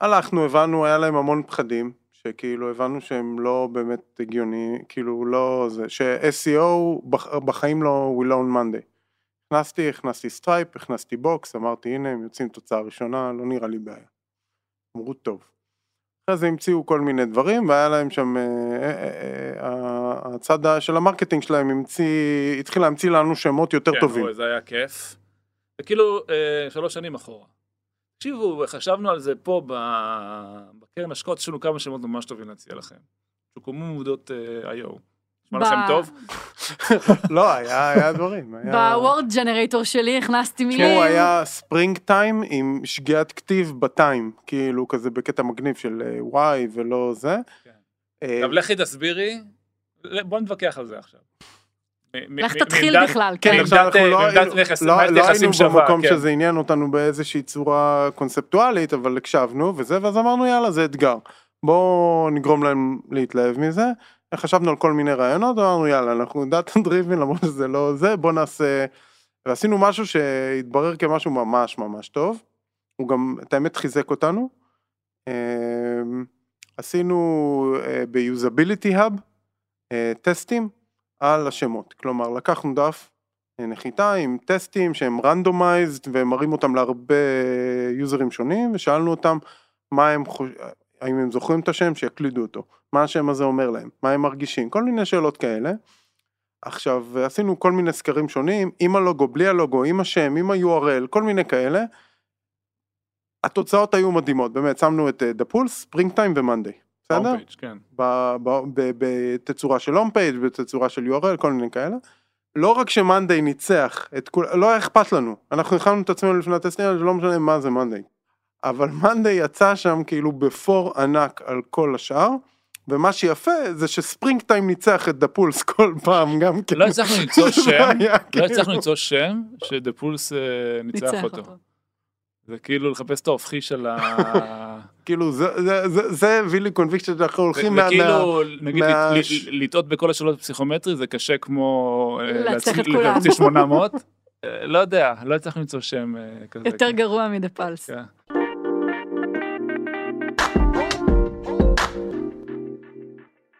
הלכנו, הבנו, היה להם המון פחדים, שכאילו הבנו שהם לא באמת הגיוני, כאילו לא זה, ש-SEO בח- בחיים לא will own Monday. הכנסתי, הכנסתי Stripe, הכנסתי Box, אמרתי הנה הם יוצאים תוצאה ראשונה, לא נראה לי בעיה. אמרו טוב. אחרי זה המציאו כל מיני דברים והיה להם שם, אה, אה, אה, הצד של ה marketing שלהם המציא, התחיל להמציא לנו שמות יותר כן, טובים. אוי, זה היה כיף. וכאילו, אה, שלוש שנים אחורה. תקשיבו, חשבנו על זה פה בקרן השקעות, יש לנו כמה שמות ממש טובים להציע לכם. שוקמו עמודות איו. נשמע ב- לכם טוב? לא, היה, דברים. בוורד ג'נרייטור שלי הכנסתי מילים. תשמעו, היה ספרינג טיים עם שגיאת כתיב בטיים, כאילו כזה בקטע מגניב של אה, וואי ולא זה. כן. אה, עכשיו לכי תסבירי, בוא נתווכח על זה עכשיו. לך תתחיל בכלל, כן. עכשיו מעמדת, אנחנו לא היינו- במקום. שזה עניין אותנו באיזושהי צורה קונספטואלית, אבל הקשבנו וזה, ואז אמרנו יאללה זה אתגר. בואו נגרום להם להתלהב מזה. חשבנו על כל מיני רעיונות, אמרנו יאללה אנחנו data driven למרות שזה לא זה, בואו נעשה... ועשינו משהו שהתברר כמשהו ממש ממש טוב. הוא גם, את האמת, חיזק אותנו. אמ, עשינו אה, ב- UsabilityHub אה, טסטים על השמות. כלומר, לקחנו דף נחיתה עם טסטים שהם randomized ומראים אותם להרבה יוזרים שונים ושאלנו אותם מה הם חוש... האם הם זוכרים את השם שיקלידו אותו, מה השם הזה אומר להם, מה הם מרגישים, כל מיני שאלות כאלה. עכשיו עשינו כל מיני סקרים שונים עם הלוגו, בלי הלוגו, עם השם, עם ה-URL, כל מיני כאלה. התוצאות היו מדהימות, באמת, שמנו את daPulse, Springtime ו Monday, בסדר? כן. ב- ב- ב- בתצורה של home page, בתצורה של URL, כל מיני כאלה. לא רק ש Monday ניצח את כול, לא היה אכפת לנו, אנחנו הכנו את עצמנו לפני הטסטים האלה, לא משנה מה זה Monday. אבל Monday יצא שם כאילו בפער ענק על כל השאר, ומה שיפה זה ש Springtime ניצח את daPulse כל פעם גם כן. לא הצלחנו למצוא שם, לא כאילו- הצלחנו למצוא שם ש daPulse אה, ניצח אותו. זה כאילו לחפש את ההופכי של ה... כאילו זה, זה, זה, זה הביא לי קונביקציה שאנחנו הולכים מה... וכאילו, נגיד, לטעות בכל השאלות הפסיכומטרי זה קשה כמו אה, להצליח את להצ- כולם. להוציא 800. אה, לא יודע, לא הצלחנו למצוא שם אה, כזה. יותר כן. גרוע מדה פלס. כן.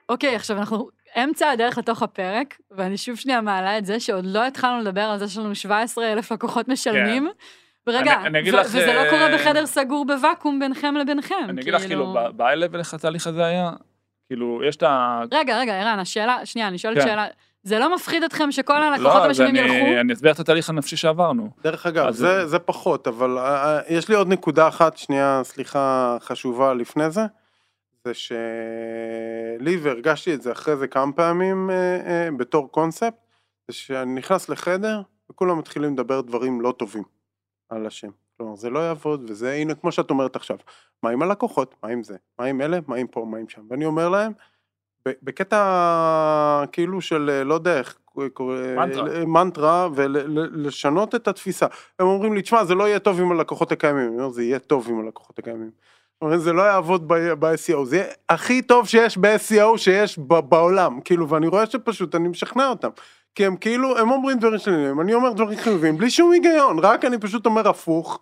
אוקיי, עכשיו אנחנו אמצע הדרך לתוך הפרק, ואני שוב שנייה מעלה את זה שעוד לא התחלנו לדבר על זה שיש לנו 17 אלף לקוחות משלמים. ורגע, אני- אני ו- לך, וזה לא אה, קורה בחדר סגור בוואקום ביניכם לביניכם. אני אגיד לך כאילו, ב-high level איך התהליך הזה היה, כאילו, יש את ה... רגע, רגע, ערן, השאלה, שנייה, אני שואלת כן. שאלה, זה לא מפחיד אתכם שכל הלקוחות לא, אז המשלמים אני- ילכו? אני אסביר את התהליך הנפשי שעברנו. דרך אגב, אז- זה, זה פחות, אבל אה, אה, יש לי עוד נקודה אחת, שנייה, סליחה, חשובה לפני זה, זה שלי, והרגשתי את זה אחרי זה כמה פעמים אה, אה, בתור קונספט, זה שאני נכנס לחדר וכולם מתחילים לדבר דברים לא טובים על השם. כלומר, זה לא יעבוד, וזה, הנה, כמו שאת אומרת עכשיו, מה עם הלקוחות, מה עם זה, מה עם אלה, מה עם פה, מה עם שם, ואני אומר להם, בקטע כאילו של אה, לא יודע איך, מנטרה. מנטרה ולשנות את התפיסה. הם אומרים לי, תשמע, זה לא יהיה טוב עם הלקוחות הקיימים. אני אומר, זה יהיה טוב עם הלקוחות הקיימים. זה לא יעבוד ב-SEO, זה יהיה הכי טוב שיש ב-SEO שיש בעולם, כאילו, ואני רואה שפשוט אני משכנע אותם. כי הם כאילו, הם אומרים דברים שליליים, אני אומר דברים חיוביים, בלי שום היגיון, רק אני פשוט אומר הפוך,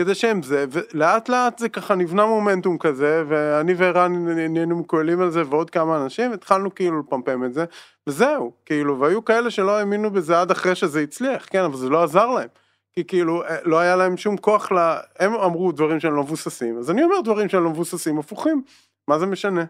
כדי שהם זה, ולאט לאט זה ככה נבנה מומנטום כזה, ואני וערן נהיינו מקוילים על זה, ועוד כמה אנשים, התחלנו כאילו לפמפם את זה, וזהו, כאילו, והיו כאלה שלא האמינו בזה עד אחרי שזה הצליח, כן, אבל זה לא עזר להם. כי כאילו, אה, לא היה להם שום כוח ל... הם אמרו דברים שהם לא מבוססים, אז אני אומר דברים שהם לא מבוססים, הפוכים, מה זה משנה?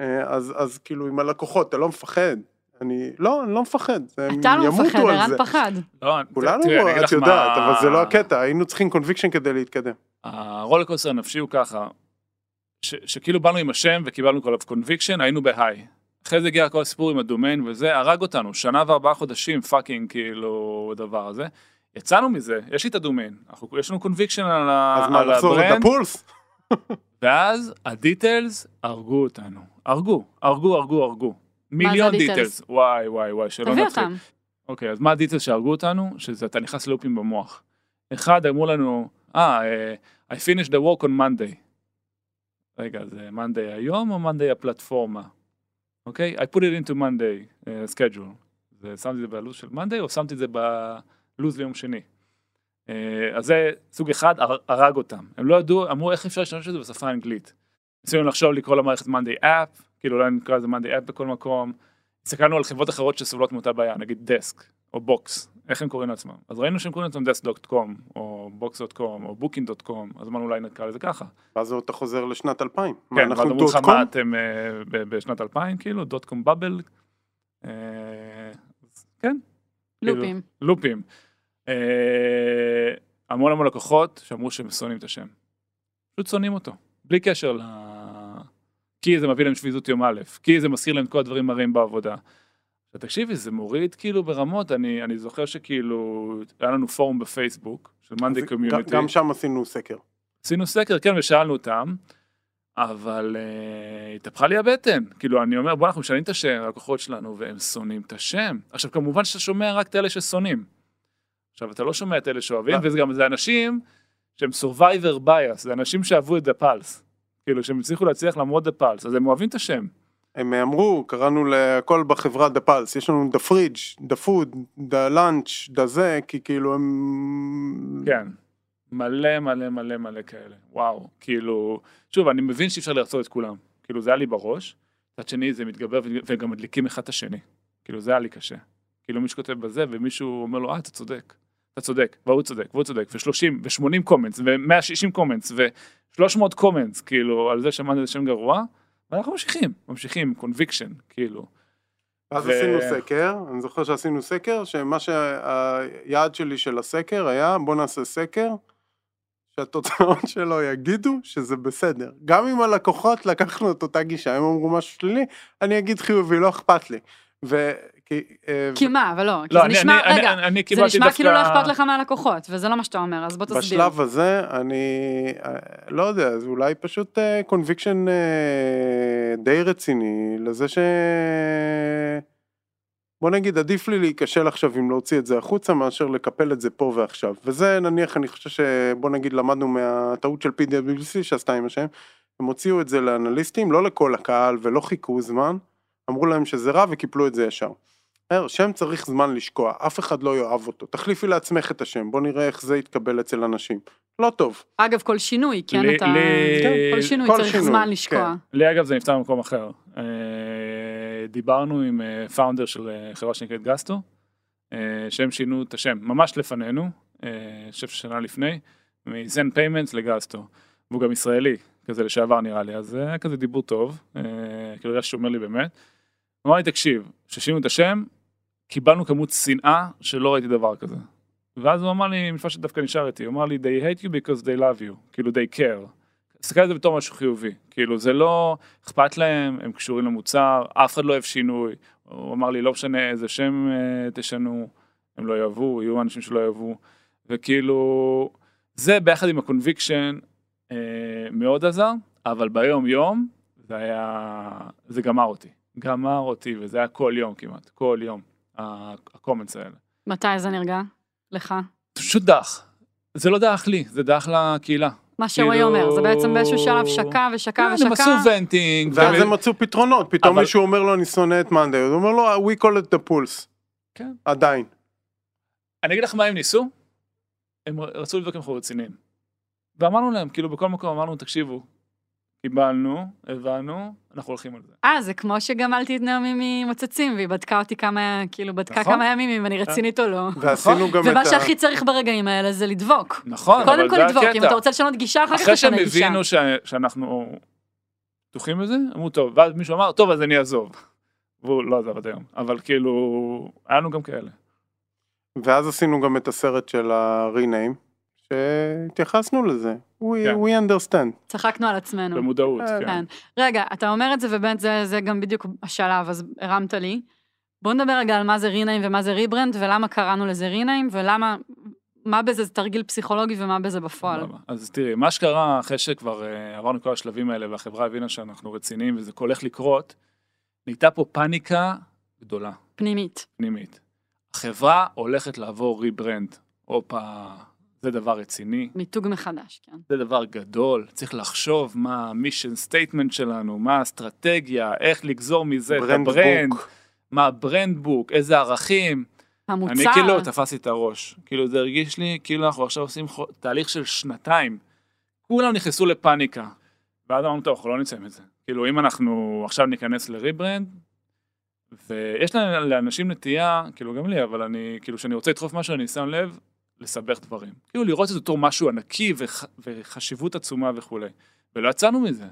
אה, אז, אז כאילו, עם הלקוחות, אתה לא מפחד. אני, לא, אני לא מפחד, הם אתה לא ימותו מפחד, על ערן זה. פחד. לא, כולנו, את יודעת, אבל זה לא הקטע, היינו צריכים conviction כדי להתקדם. ה rollercoaster הנפשי הוא ככה, ש, שכאילו באנו עם השם וקיבלנו כל conviction, היינו ב high. אחרי זה הגיע כל הסיפור עם הדומיין וזה, הרג אותנו, שנה וארבעה חודשים fucking כאילו הדבר הזה. יצאנו מזה, יש לי את הדומיין, אנחנו, יש לנו conviction על, ה- אז מה, על לחזור את ה brand, daPulse? ואז ה details הרגו אותנו, הרגו, הרגו, הרגו, הרגו. מיליון? details, וואי וואי וואי, שלא תביא נתחיל. אותם. אוקיי, אז מה ה details שהרגו אותנו? שזה אתה נכנס ללופים במוח. אחד, אמרו לנו, אה, אה, I finished the work on Monday. רגע, זה Monday היום או Monday הפלטפורמה? אוקיי? I put it into Monday uh, schedule. זה, שמתי את זה בלו"ז של Monday או שמתי את זה בלו"ז ליום שני. Uh, אז זה סוג אחד, הר- הרג אותם. הם לא ידעו, אמרו איך אפשר להשתמש בזה בשפה האנגלית. ניסינו לחשוב לקרוא למערכת Monday App, כאילו אולי נקרא לזה Monday App בכל מקום. הסתכלנו על חברות אחרות שסובלות מאותה בעיה, נגיד דסק או בוקס, איך הם קוראים לעצמם. אז ראינו שהם קוראים לעצמם desk.com או box.com או booking.com, אז אמרנו אולי נקרא לזה ככה. ואז אתה חוזר לשנת 2000. מה, כן, ואז אנחנו אמרו לך? מה אתם אה, ב- בשנת 2000 כאילו, דוט קום בבל. אה, כן, כאילו, לופים. לופים. אה, המון המון לקוחות שאמרו שהם שונאים את השם. פשוט שונאים אותו, בלי קשר ל... כי זה מביא להם שביזות יום א', כי זה מזכיר להם את כל הדברים הרעים בעבודה. עכשיו, תקשיבי, זה מוריד כאילו ברמות, אני, אני זוכר שכאילו, היה לנו פורום בפייסבוק של מאנדי קומיוניטי. גם שם עשינו סקר. עשינו סקר, כן, ושאלנו אותם, אבל uh, התהפכה לי הבטן. כאילו, אני אומר, בוא, אנחנו משנים את השם, הלקוחות שלנו, והם שונאים את השם. עכשיו, כמובן שאתה שומע רק את אלה ששונאים. עכשיו, אתה לא שומע את אלה שאוהבים, לא. וזה גם, זה אנשים שהם survivor bias, זה אנשים שאהבו את the pulse. כאילו, שהם הצליחו להצליח למרות the pulse, אז הם אוהבים את השם. הם אמרו, קראנו לכל בחברה daPulse, יש לנו da fridge, da food, da lunch, da זה, כי כאילו הם... כן. מלא מלא מלא מלא כאלה. וואו. כאילו, שוב, אני מבין שאי אפשר לרצות את כולם. כאילו, זה היה לי בראש. מצד שני, זה מתגבר וגם מדליקים אחד את השני. כאילו, זה היה לי קשה. כאילו מישהו כותב בזה ומישהו אומר לו אה אתה צודק, אתה צודק, והוא צודק, והוא צודק, ו-30 ו-80 comments ו-160 comments ו-300 comments כאילו על זה שאמרתי זה שם גרוע, ואנחנו ממשיכים, ממשיכים, conviction, כאילו. אז ו- עשינו סקר, אני זוכר שעשינו סקר, שמה שהיעד שלי של הסקר היה, בוא נעשה סקר, שהתוצאות שלו יגידו שזה בסדר. גם אם הלקוחות לקחנו את אותה גישה, הם אמרו משהו שלילי, אני אגיד חיובי, לא אכפת לי. ו... כי, אה, כי מה, אבל לא, כי לא, זה אני- נשמע, אני- רגע, אני- אני זה נשמע כאילו לא אכפת לך מהלקוחות, וזה לא מה שאתה אומר, אז בוא תסביר. בשלב הזה אני אה, לא יודע, זה אולי פשוט קונביקשן די רציני לזה ש... בוא נגיד עדיף לי להיכשל עכשיו אם להוציא את זה החוצה מאשר לקפל את זה פה ועכשיו וזה נניח אני חושב שבוא נגיד למדנו מהטעות של PWC שעשתה עם השם הם הוציאו את זה לאנליסטים לא לכל הקהל ולא חיכו זמן אמרו להם שזה רע וקיפלו את זה ישר. אומר, שם צריך זמן לשקוע, אף אחד לא יאהב אותו, תחליפי לעצמך את השם, בוא נראה איך זה יתקבל אצל אנשים. לא טוב. אגב, כל שינוי, כן, לי- אתה... לי- כן, כל שינוי כל צריך שינוי, זמן כן. לשקוע. לי אגב זה נפתר במקום אחר. אה, דיברנו עם founder של אה, חברה שנקראת Gusto, אה, שהם שינו את השם ממש לפנינו, אה, אני חושב שנה לפני, מ ZenPayments ל Gusto. והוא גם ישראלי, כזה לשעבר נראה לי, אז זה היה כזה דיבור טוב, אה, כאילו זה שאומר לי באמת. הוא אמר לי תקשיב, כששינו את השם, קיבלנו כמות שנאה שלא ראיתי דבר כזה. ואז הוא אמר לי, משפט שדווקא נשאר איתי, הוא אמר לי they hate you because they love you, כאילו they care. תסתכל על זה בתור משהו חיובי, כאילו זה לא אכפת להם, הם קשורים למוצר, אף אחד לא אוהב שינוי, הוא אמר לי לא משנה איזה שם אה, תשנו, הם לא יאהבו, יהיו אנשים שלא יאהבו, וכאילו זה ביחד עם ה conviction אה, מאוד עזר, אבל ביום יום זה היה, זה גמר אותי, גמר אותי וזה היה כל יום כמעט, כל יום, ה- ה comments האלה. מתי זה נרגע? לך? פשוט דעך, זה לא דעך לי, זה דעך לקהילה. מה שרועי כאילו- אומר, זה בעצם באיזשהו שלב שקע ושקע כן, הם ושקע. עשו venting. ואז הם מצאו פתרונות, פתאום אבל- מישהו אומר לו אני שונא את monday, הוא אומר לו we call it Dapulse. כן. עדיין. אני אגיד לך מה הם ניסו, הם רצו לבדוק אם אנחנו רציניים. ואמרנו להם, כאילו בכל מקום אמרנו, תקשיבו, קיבלנו, הבנו, אנחנו הולכים על זה. אה, זה כמו שגמלתי את נעמי ממוצצים, והיא בדקה אותי כמה, כאילו בדקה נכון. כמה ימים אם אני רצינית או לא. ועשינו גם את ומה ה... שהכי צריך ברגעים האלה זה לדבוק. נכון, קודם אבל כל זה לדבוק, אם הקטע. אתה רוצה לשנות גישה, אחר כך אחרי שהם תשנה גישה. הבינו ש- שאנחנו פתוחים בזה, אמרו טוב, ואז מישהו אמר, טוב, אז אני אעזוב. והוא לא עזב עד היום, אבל כאילו, היה לנו גם כאלה. ואז עשינו גם את הסרט של ה-rename, שהתייחסנו לזה. We, כן. we understand. צחקנו על עצמנו. במודעות, אה, כן. כן. רגע, אתה אומר את זה, ובאמת זה, זה גם בדיוק השלב, אז הרמת לי. בוא נדבר רגע על מה זה rename ומה זה rebrand, ולמה קראנו לזה rename, ולמה, מה בזה זה תרגיל פסיכולוגי ומה בזה בפועל. אז תראי, מה שקרה אחרי שכבר אה, עברנו כל השלבים האלה והחברה הבינה שאנחנו רציניים וזה הולך לקרות, נהייתה פה פאניקה גדולה, פנימית. פנימית. החברה הולכת לעבור rebrand. הופה, זה דבר רציני, מיתוג מחדש, כן. זה דבר גדול, צריך לחשוב מה ה mission statement שלנו, מה האסטרטגיה, איך לגזור מזה את brand ה brand, book. מה ה brand book, איזה ערכים. המוצר, אני כאילו תפסתי את הראש, כאילו זה הרגיש לי כאילו אנחנו עכשיו עושים חו- תהליך של שנתיים. כולם נכנסו לפאניקה. ואז אמרנו טוב אנחנו לא נצא מזה. כאילו אם אנחנו עכשיו ניכנס ל rebrand, ויש לנו- לאנשים נטייה, כאילו גם לי, אבל אני, כאילו כשאני רוצה לדחוף משהו אני שם לב לסבך דברים. כאילו לראות את בתור משהו ענקי וח, וחשיבות עצומה וכולי. ולא יצאנו מזה.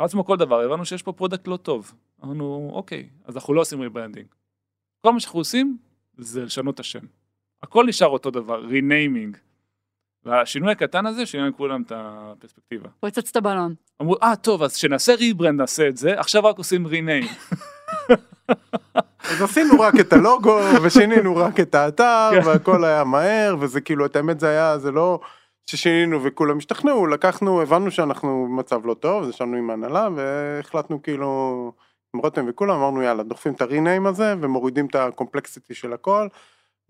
רץ כמו כל דבר, הבנו שיש פה product לא טוב. אמרנו אוקיי, אז אנחנו לא עושים rebranding. כל מה שאנחנו עושים זה לשנות את השם. הכל נשאר אותו דבר, renaming. והשינוי הקטן הזה שינה לכולם את הפרספקטיבה. פוצץ את הבלון. אמרו, אה טוב, אז כשנעשה rebrand נעשה את זה, עכשיו רק עושים rename. אז עשינו רק את הלוגו ושינינו רק את האתר כן. והכל היה מהר וזה כאילו את האמת זה היה זה לא ששינינו וכולם השתכנעו לקחנו הבנו שאנחנו במצב לא טוב אז ישבנו עם ההנהלה והחלטנו כאילו עם רותם וכולם אמרנו יאללה דוחפים את ה rename הזה ומורידים את ה complexity של הכל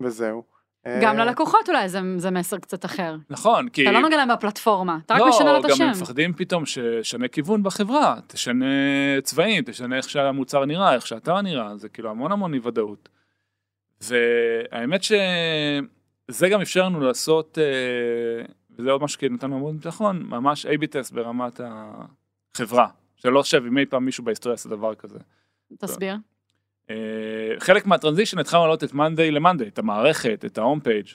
וזהו. גם אה, ללקוחות אולי זה, זה מסר קצת אחר. נכון, כי... אתה לא נוגע להם בפלטפורמה, אתה רק משנה לו את לא, גם השם. הם מפחדים פתאום שתשנה כיוון בחברה, תשנה צבעים, תשנה איך שהמוצר נראה, איך שהאתר נראה, זה כאילו המון המון אי ודאות. והאמת שזה גם אפשר לנו לעשות, אה, וזה עוד משהו שנתן לנו המון ביטחון, ממש A-B test ברמת החברה, שלא חושב אם אי פעם מישהו בהיסטוריה עשה דבר כזה. תסביר. אה, חלק מה transition התחלנו להעלות את מאנדיי ל monday, את המערכת, את ה home page,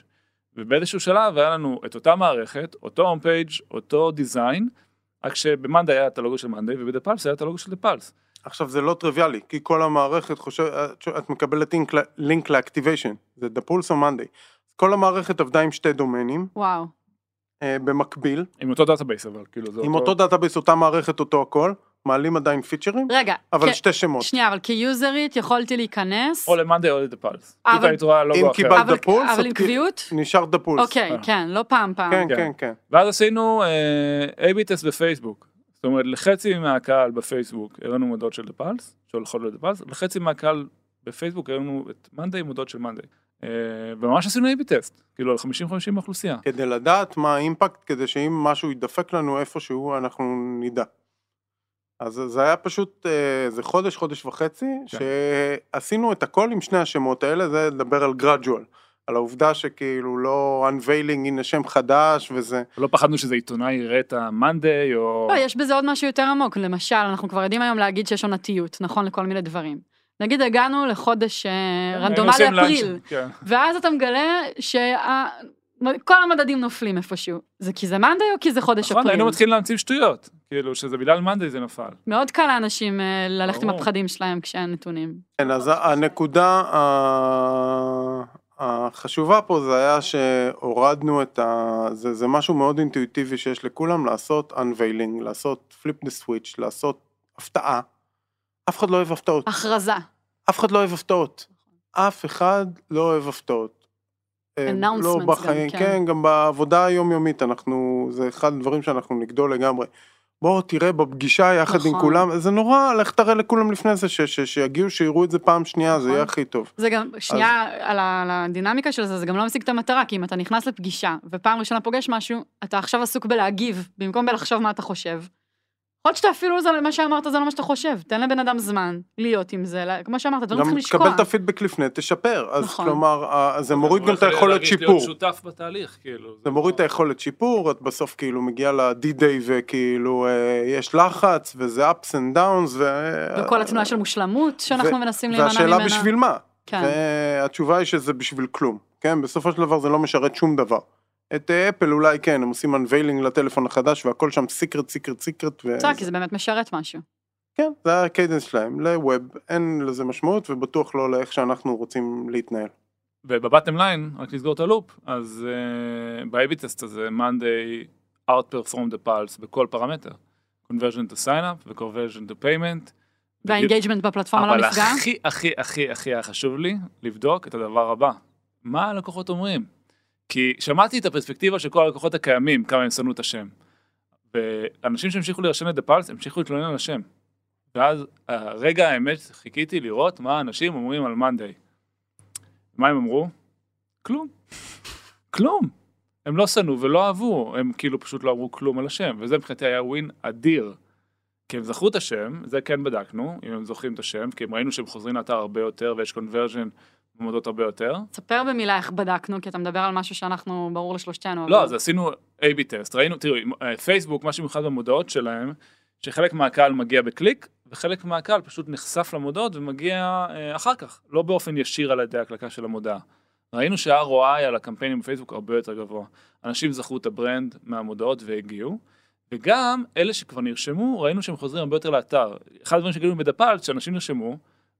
ובאיזשהו שלב היה לנו את אותה מערכת, אותו home page, אותו design, רק שב monday היה את הלוגו של monday וב Dapulse היה את הלוגו של Dapulse. עכשיו זה לא טריוויאלי, כי כל המערכת חושבת, את מקבלת לינק ל activation, זה Dapulse או monday. כל המערכת עבדה עם שתי דומיינים, וואו. אה, במקביל, עם אותו database אבל, כאילו זה עם אותו database, אותה מערכת, אותו הכל, מעלים עדיין פיצ'רים, רגע, אבל כ- שתי שמות. שנייה, אבל כ userית יכולתי להיכנס, או ל monday או ל Dapulse. אבל- פתאום היית רואה אם לוגו אחר. קיבלת- אבל- pulse, אבל עם קביעות? נשאר Dapulse. אוקיי, אה. כן, לא פעם פעם. כן, כן. כן, כן. ואז עשינו אה, A-B test בפייסבוק. זאת אומרת, לחצי מהקהל בפייסבוק הראינו מודעות של Dapulse, שהולכות ל Dapulse, לחצי מהקהל בפייסבוק הראינו את monday מודעות של monday. אה, וממש עשינו A-B test, כאילו על 50-50 מהאוכלוסייה. כדי לדעת מה ה impact, כדי שאם משהו ידפק לנו איפשהו, אנחנו נדע. אז זה היה פשוט אה, איזה חודש, חודש וחצי, כן. שעשינו את הכל עם שני השמות האלה, זה לדבר על גרדואל. על העובדה שכאילו לא unveiling, הנה שם חדש וזה. לא פחדנו שזה עיתונאי יראה את המאנדיי, או... לא, יש בזה עוד משהו יותר עמוק, למשל, אנחנו כבר יודעים היום להגיד שיש עונתיות, נכון? לכל מיני דברים. נגיד הגענו לחודש אה, היינו רנדומלי אפריל, כן. ואז אתה מגלה שכל המדדים נופלים איפשהו. זה כי זה מאנדיי או כי זה חודש נכון, אפריל? היינו מתחילים להמציא שטויות, כאילו שזה בגלל מאנדיי זה נפל. מאוד קל לאנשים אה, ללכת עם. הפחדים שלהם כשאין נתונים. כן, אז הנקודה ה- החשובה פה זה היה שהורדנו את ה... זה, זה משהו מאוד אינטואיטיבי שיש לכולם לעשות unveiling, לעשות flip the switch, לעשות הפתעה. אף אחד לא אוהב הפתעות. הכרזה. אף אחד לא אוהב הפתעות. אף אחד לא אוהב הפתעות. אה, לא גם, בחיים, כן. כן, גם בעבודה היומיומית אנחנו, זה אחד הדברים שאנחנו נגדול לגמרי. בוא תראה בפגישה יחד עם נכון. כולם, זה נורא, לך תראה לכולם לפני זה, ש- ש- שיגיעו, שיראו את זה פעם שנייה, זה נכון. יהיה הכי טוב. זה גם, שנייה, על ה- על הדינמיקה של זה, זה גם לא משיג את המטרה, כי אם אתה נכנס לפגישה, ופעם ראשונה פוגש משהו, אתה עכשיו עסוק בלהגיב, במקום בלחשוב מה אתה חושב. יכול להיות שאתה אפילו, זה, מה שאמרת זה לא מה שאתה חושב, תן לבן אדם זמן להיות עם זה, לה- כמו שאמרת, דברים גם צריכים לשקוע. תקבל את הפידבק לפני, תשפר. אז נכון. כלומר, זה מוריד גם את היכולת להרגיש שיפור. להיות שותף בתהליך, כאילו. זה מוריד את היכולת שיפור, את בסוף כאילו מגיע ל-D-Day וכאילו אה, יש לחץ וזה ups and downs ו... וכל התנועה של מושלמות שאנחנו ו- מנסים להימנע ממנה. והשאלה בשביל מה? כן. והתשובה היא שזה בשביל כלום, כן? בסופו של דבר זה לא משרת שום דבר. את אה, אפל אולי כן, הם עושים unveiling לטלפון החדש והכל שם סיקרט, סיקרט, סיקרט. בסדר, כי זה באמת משרת משהו. כן, זה ה cadence שלהם, ל web אין לזה משמעות ובטוח לא לאיך שאנחנו רוצים להתנהל. וב bottom line, רק לסגור את ה loop, אז uh, ב- AB test הזה, monday outperform Dapulse בכל פרמטר. conversion to sign up ו-conversion to payment. וה engagement בפלטפורמה לא אבל נפגע. הכי הכי הכי הכי היה חשוב לי לבדוק את הדבר הבא. מה הלקוחות אומרים? כי שמעתי את הפרספקטיבה של כל הלקוחות הקיימים, כמה הם שנאו את השם. ואנשים שהמשיכו להירשם לדה פלס, המשיכו להתלונן על השם. ואז הרגע האמת, חיכיתי לראות מה אנשים אומרים על מאנדיי. מה הם אמרו? כלום. כלום. הם לא שנאו ולא אהבו, הם כאילו פשוט לא אמרו כלום על השם, וזה מבחינתי היה ווין אדיר. כי הם זכרו את השם, זה כן בדקנו, אם הם זוכרים את השם, כי הם ראינו שהם חוזרים לאתר הרבה יותר ויש קונברז'ן במודות הרבה יותר. תספר במילה איך בדקנו, כי אתה מדבר על משהו שאנחנו, ברור לשלושתנו. לא, אבל- אז עשינו A-B test, ראינו, תראו, פייסבוק, מה שמיוחד במודעות שלהם, שחלק מהקהל מגיע בקליק, וחלק מהקהל פשוט נחשף למודעות ומגיע אה, אחר כך, לא באופן ישיר על ידי הקלקה של המודעה. ראינו שה-ROI על הקמפיינים בפייסבוק הרבה יותר גבוה. אנשים זכרו את ה brand מהמודעות והגיעו, וגם אלה שכבר נרשמו, ראינו שהם חוזרים הרבה יותר לאתר. אחד הדברים שגילינו ב Dapulse, שאנשים נרשמו,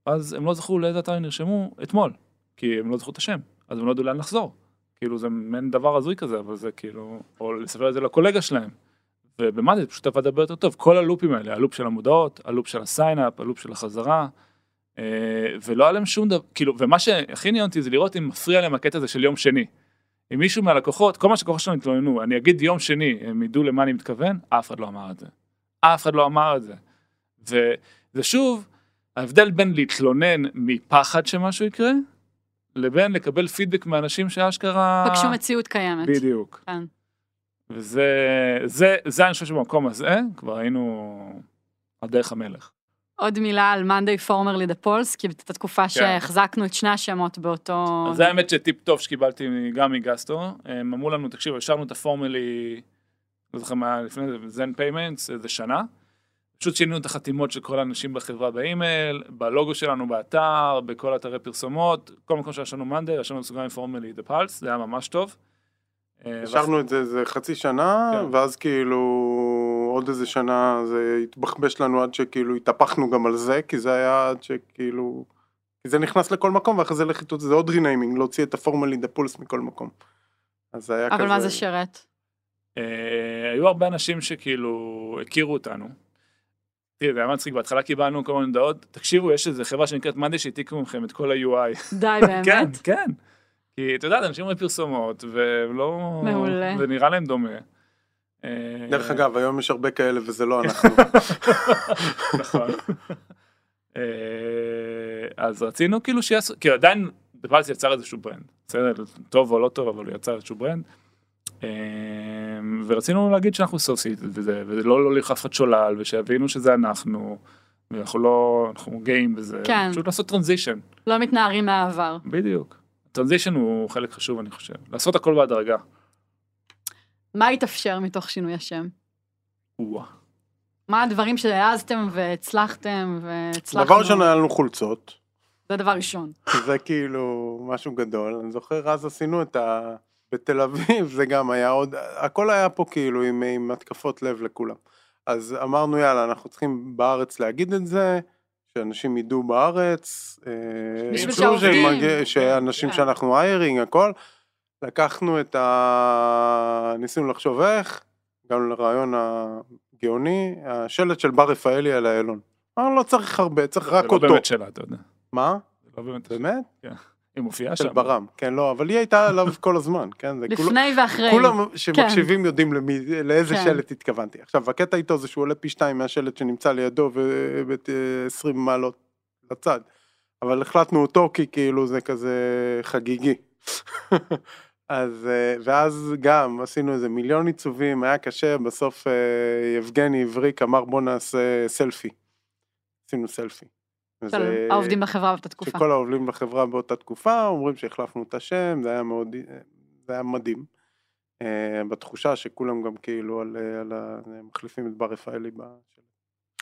אז הם לא זכרו לאיזה אתר הם נרשמו אתמול, כי הם לא זכרו את השם, אז הם לא ידעו לאן לחזור. כאילו זה מעין דבר הזוי כזה, אבל זה כאילו, או לספר את זה לקולגה שלהם. ובמה זה פשוט עבד הרבה יותר טוב, כל ה loopים האלה, ה loop של המודעות, ה loop של ה sign up, ה loop של החזרה, אה, ולא היה להם שום דבר, כאילו, ומה שהכי עניין אותי זה לראות אם מפריע להם הקטע הזה של יום שני. אם מישהו מהלקוחות, כל מה שהלקוחות שלנו התלוננו, אני אגיד יום שני, הם ידעו למה אני מתכוון, אף אחד לא אמר את זה. אף אחד לא אמר את זה. וזה שוב, ההבדל בין להתלונן מפחד שמשהו יקרה, לבין לקבל פידבק מאנשים שאשכרה... פגשו מציאות קיימת. בדיוק. כן. וזה, זה, זה אני חושב שבמקום הזה, כבר היינו על דרך המלך. עוד מילה על monday formerly dapulse, כי זאת התקופה שהחזקנו את שני השמות באותו... אז זה האמת שטיפ טוב שקיבלתי גם מ Gusto, הם אמרו לנו, תקשיבו, השארנו את ה formerly, לא זוכר מה לפני זה, Zen Payments, איזה שנה. פשוט שינינו את החתימות של כל האנשים בחברה באימייל, בלוגו שלנו באתר, בכל אתרי פרסומות, כל מקום שיש לנו monday, יש לנו בסוגריים formerly dapulse, זה היה ממש טוב. אה, השארנו את זה איזה חצי שנה, כן. ואז כאילו עוד איזה שנה זה התבחבש לנו עד שכאילו התהפכנו גם על זה, כי זה היה עד שכאילו, כי זה נכנס לכל מקום, ואחרי זה לחיתות זה עוד renaming, להוציא את ה formerly dapulse מכל מקום. אז זה היה כזה... אבל מה זה שרת? אה, היו הרבה אנשים שכאילו הכירו אותנו. תראי, זה היה מצחיק, בהתחלה קיבלנו כל מיני הודעות, תקשיבו, יש איזה חברה שנקראת מאנדי שהעתיקו מכם את כל ה-UI. די, כן, באמת? כן. כי אתה יודע, אנשים רואים פרסומות, ולא... מעולה. זה נראה להם דומה. אה, דרך אגב, היום יש הרבה כאלה וזה לא אנחנו. נכון. אה, אז רצינו כאילו שיעשו, כי עדיין דבלס יצר איזשהו ברנד, בסדר, טוב או לא טוב, אבל הוא יצר איזשהו brand. אה, ורצינו להגיד שאנחנו סוסית וזה, ולא לא אף אחד שולל, ושיבינו שזה אנחנו, ואנחנו לא, אנחנו גאים בזה, כן. פשוט לעשות transition, לא מתנערים מהעבר. בדיוק. transition הוא חלק חשוב אני חושב, לעשות הכל בהדרגה. מה התאפשר מתוך שינוי השם? וואו. מה הדברים שהעזתם והצלחתם והצלחנו? דבר ראשון היה לנו חולצות, זה דבר ראשון. זה כאילו משהו גדול, אני זוכר אז עשינו את ה... בתל אביב זה גם היה עוד, הכל היה פה כאילו עם, עם התקפות לב לכולם. אז אמרנו יאללה אנחנו צריכים בארץ להגיד את זה, שאנשים ידעו בארץ, אה, שהעובדים- מגיע- שאנשים כן. שאנחנו היירינג הכל, לקחנו את ה... ניסינו לחשוב איך, הגענו לרעיון הגאוני, השלט של בר רפאלי על איילון. אמרנו לא צריך הרבה, צריך זה רק לא אותו. באמת שלה, אתה יודע. מה? זה לא באמת, באמת? היא מופיעה של שם. ברם, כן, לא, אבל היא הייתה עליו כל הזזמן, כן, לפני ואחרי. כולם שמקשיבים יודעים למי, לאיזה כן. שלט התכוונתי. עכשיו, הקטע איתו זה שהוא עולה פי שתיים מהשלט שנמצא לידו ב-20 מעלות לצד. אבל החלטנו אותו כי כאילו זה כזה חגיגי. אז, אה, ואז גם עשינו איזה מיליון עיצובים, היה קשה, בסוף אה, יבגני הבריק אמר בוא נעשה סלפי. עשינו סלפי. של וזה- העובדים בחברה באותה תקופה. שכל העובדים בחברה באותה תקופה אומרים שהחלפנו את השם, זה היה מאוד, זה היה מדהים. אה, בתחושה שכולם גם כאילו על, על ה... מחליפים את בר רפאלי. ב...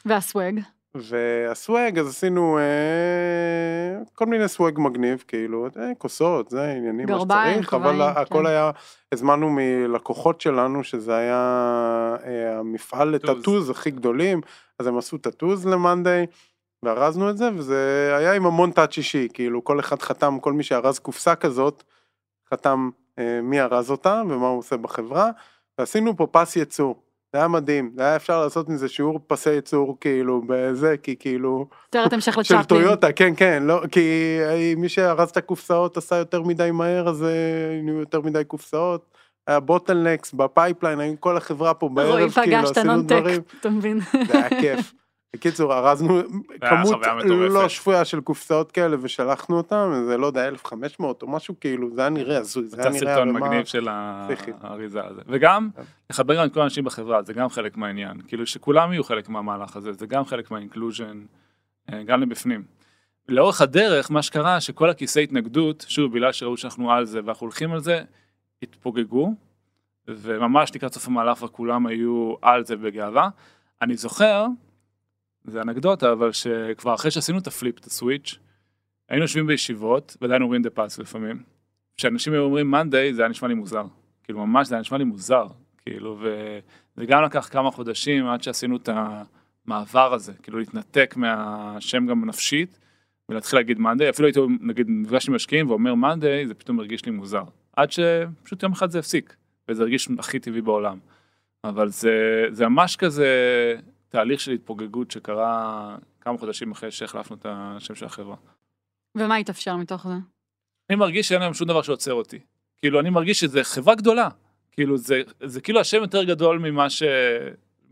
והסוואג. והסוואג, אז עשינו אה, כל מיני סוואג מגניב, כאילו, אה, כוסות, זה עניינים, מה שצריך, אבל כובעים, הכל כן. היה, הזמנו מלקוחות שלנו, שזה היה אה, המפעל tattoos. ל tattoos הכי גדולים, אז הם עשו tattoos ל monday, וארזנו את זה, וזה היה עם המון touch אישי, כאילו, כל אחד חתם, כל מי שארז קופסה כזאת, חתם אה, מי ארז אותה ומה הוא עושה בחברה, ועשינו פה פס ייצור. זה היה מדהים, זה היה אפשר לעשות מזה שיעור פסי ייצור כאילו בזה, כי כאילו, סרט המשך של לצ'פלין. טויוטה, כן כן, לא, כי אה, מי שארז את הקופסאות עשה יותר מדי מהר, אז אה, נהיו יותר מדי קופסאות, היה בוטלנקס בפייפליין, היו כל החברה פה רועי בערב, כאילו פגש את עשינו הנונטק, דברים, אתה מבין? זה היה כיף. בקיצור, ארזנו כמות. לא שפויה של קופסאות כאלה ושלחנו אותם, זה לא יודע, 1500 או משהו כאילו, זה היה נראה הזוי, זה היה נראה סרטון הרמה- מגניב של. האריזה הזה. וגם, כן. לחבר גם את כל האנשים בחברה, זה גם חלק מהעניין. כאילו שכולם יהיו חלק מהמהלך הזה, זה גם חלק מהאינקלוז'ן, אה, גם לבפנים. לאורך הדרך, מה שקרה, שכל הכיסי התנגדות, שוב, בגלל שראו שאנחנו על זה ואנחנו הולכים על זה, התפוגגו, וממש לקראת סוף המהלך וכולם היו על זה בגאווה. אני זוכר, זה אנקדוטה, אבל שכבר אחרי שעשינו את ה flip, את ה switch, היינו יושבים בישיבות, ועדיין אומרים dapulse לפעמים. כשאנשים היו אומרים monday, זה היה נשמע לי מוזר. כאילו ממש זה היה נשמע לי מוזר. כאילו, וזה גם לקח כמה חודשים עד שעשינו את המעבר הזה, כאילו להתנתק מהשם גם נפשית, ולהתחיל להגיד monday, אפילו הייתי נגיד נפגש עם משקיעים ואומר monday, זה פתאום הרגיש לי מוזר. עד שפשוט יום אחד זה הפסיק, וזה הרגיש הכי טבעי בעולם. אבל זה, זה ממש כזה תהליך של התפוגגות שקרה כמה חודשים אחרי שהחלפנו את השם של החברה. ומה התאפשר מתוך זה? אני מרגיש שאין להם שום דבר שעוצר אותי. כאילו, אני מרגיש שזה חברה גדולה. כאילו, זה, זה כאילו השם יותר גדול ממה ש...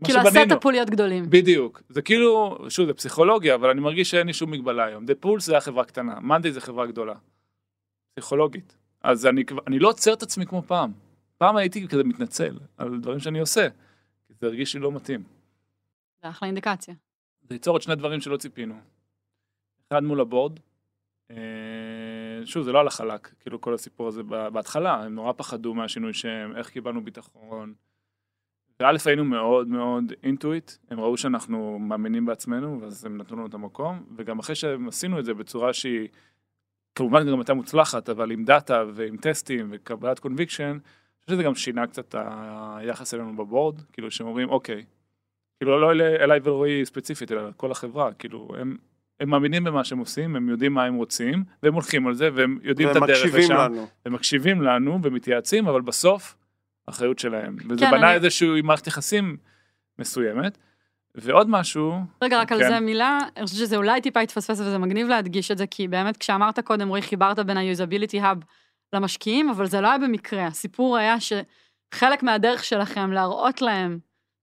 כאילו. ה setup הוא להיות גדולים. בדיוק. זה כאילו, שוב, זה פסיכולוגיה, אבל אני מרגיש שאין לי שום מגבלה היום. dapulse זה היה חברה קטנה, monday זה חברה גדולה. פסיכולוגית. אז אני, אני לא עוצר את עצמי כמו פעם. פעם הייתי כזה מתנצל על דברים שאני עושה. זה הרגיש לי לא מתאים. זה אחלה אינדיקציה. זה ייצור עוד שני דברים שלא ציפינו. אחד מול הבורד, אה, שוב זה לא על החלק, כאילו כל הסיפור הזה בהתחלה, הם נורא פחדו מהשינוי שם, איך קיבלנו ביטחון. וא' היינו מאוד מאוד אינטואיט, הם ראו שאנחנו מאמינים בעצמנו, ואז הם נתנו לנו את המקום, וגם אחרי שהם עשינו את זה בצורה שהיא, כמובן גם הייתה מוצלחת, אבל עם דאטה ועם טסטים וקבלת conviction, אני חושב שזה גם שינה קצת היחס אלינו ב board, כאילו שהם אומרים אוקיי, כאילו לא אלי, אליי ולרועי ספציפית, אלא כל החברה, כאילו הם, הם מאמינים במה שהם עושים, הם יודעים מה הם רוצים, והם הולכים על זה, והם יודעים את הדרך לשם, לנו. הם מקשיבים לנו ומתייעצים, אבל בסוף, אחריות שלהם. וזה כן, בנה אני- איזושהי מערכת יחסים מסוימת. ועוד משהו, רגע, רק על כן. זה מילה, אני חושבת שזה אולי טיפה התפספס וזה מגניב להדגיש את זה, כי באמת כשאמרת קודם, רועי, חיברת בין ה-usability hub למשקיעים, אבל זה לא היה במקרה. הסיפור היה שחלק מהדרך שלכם להראות להם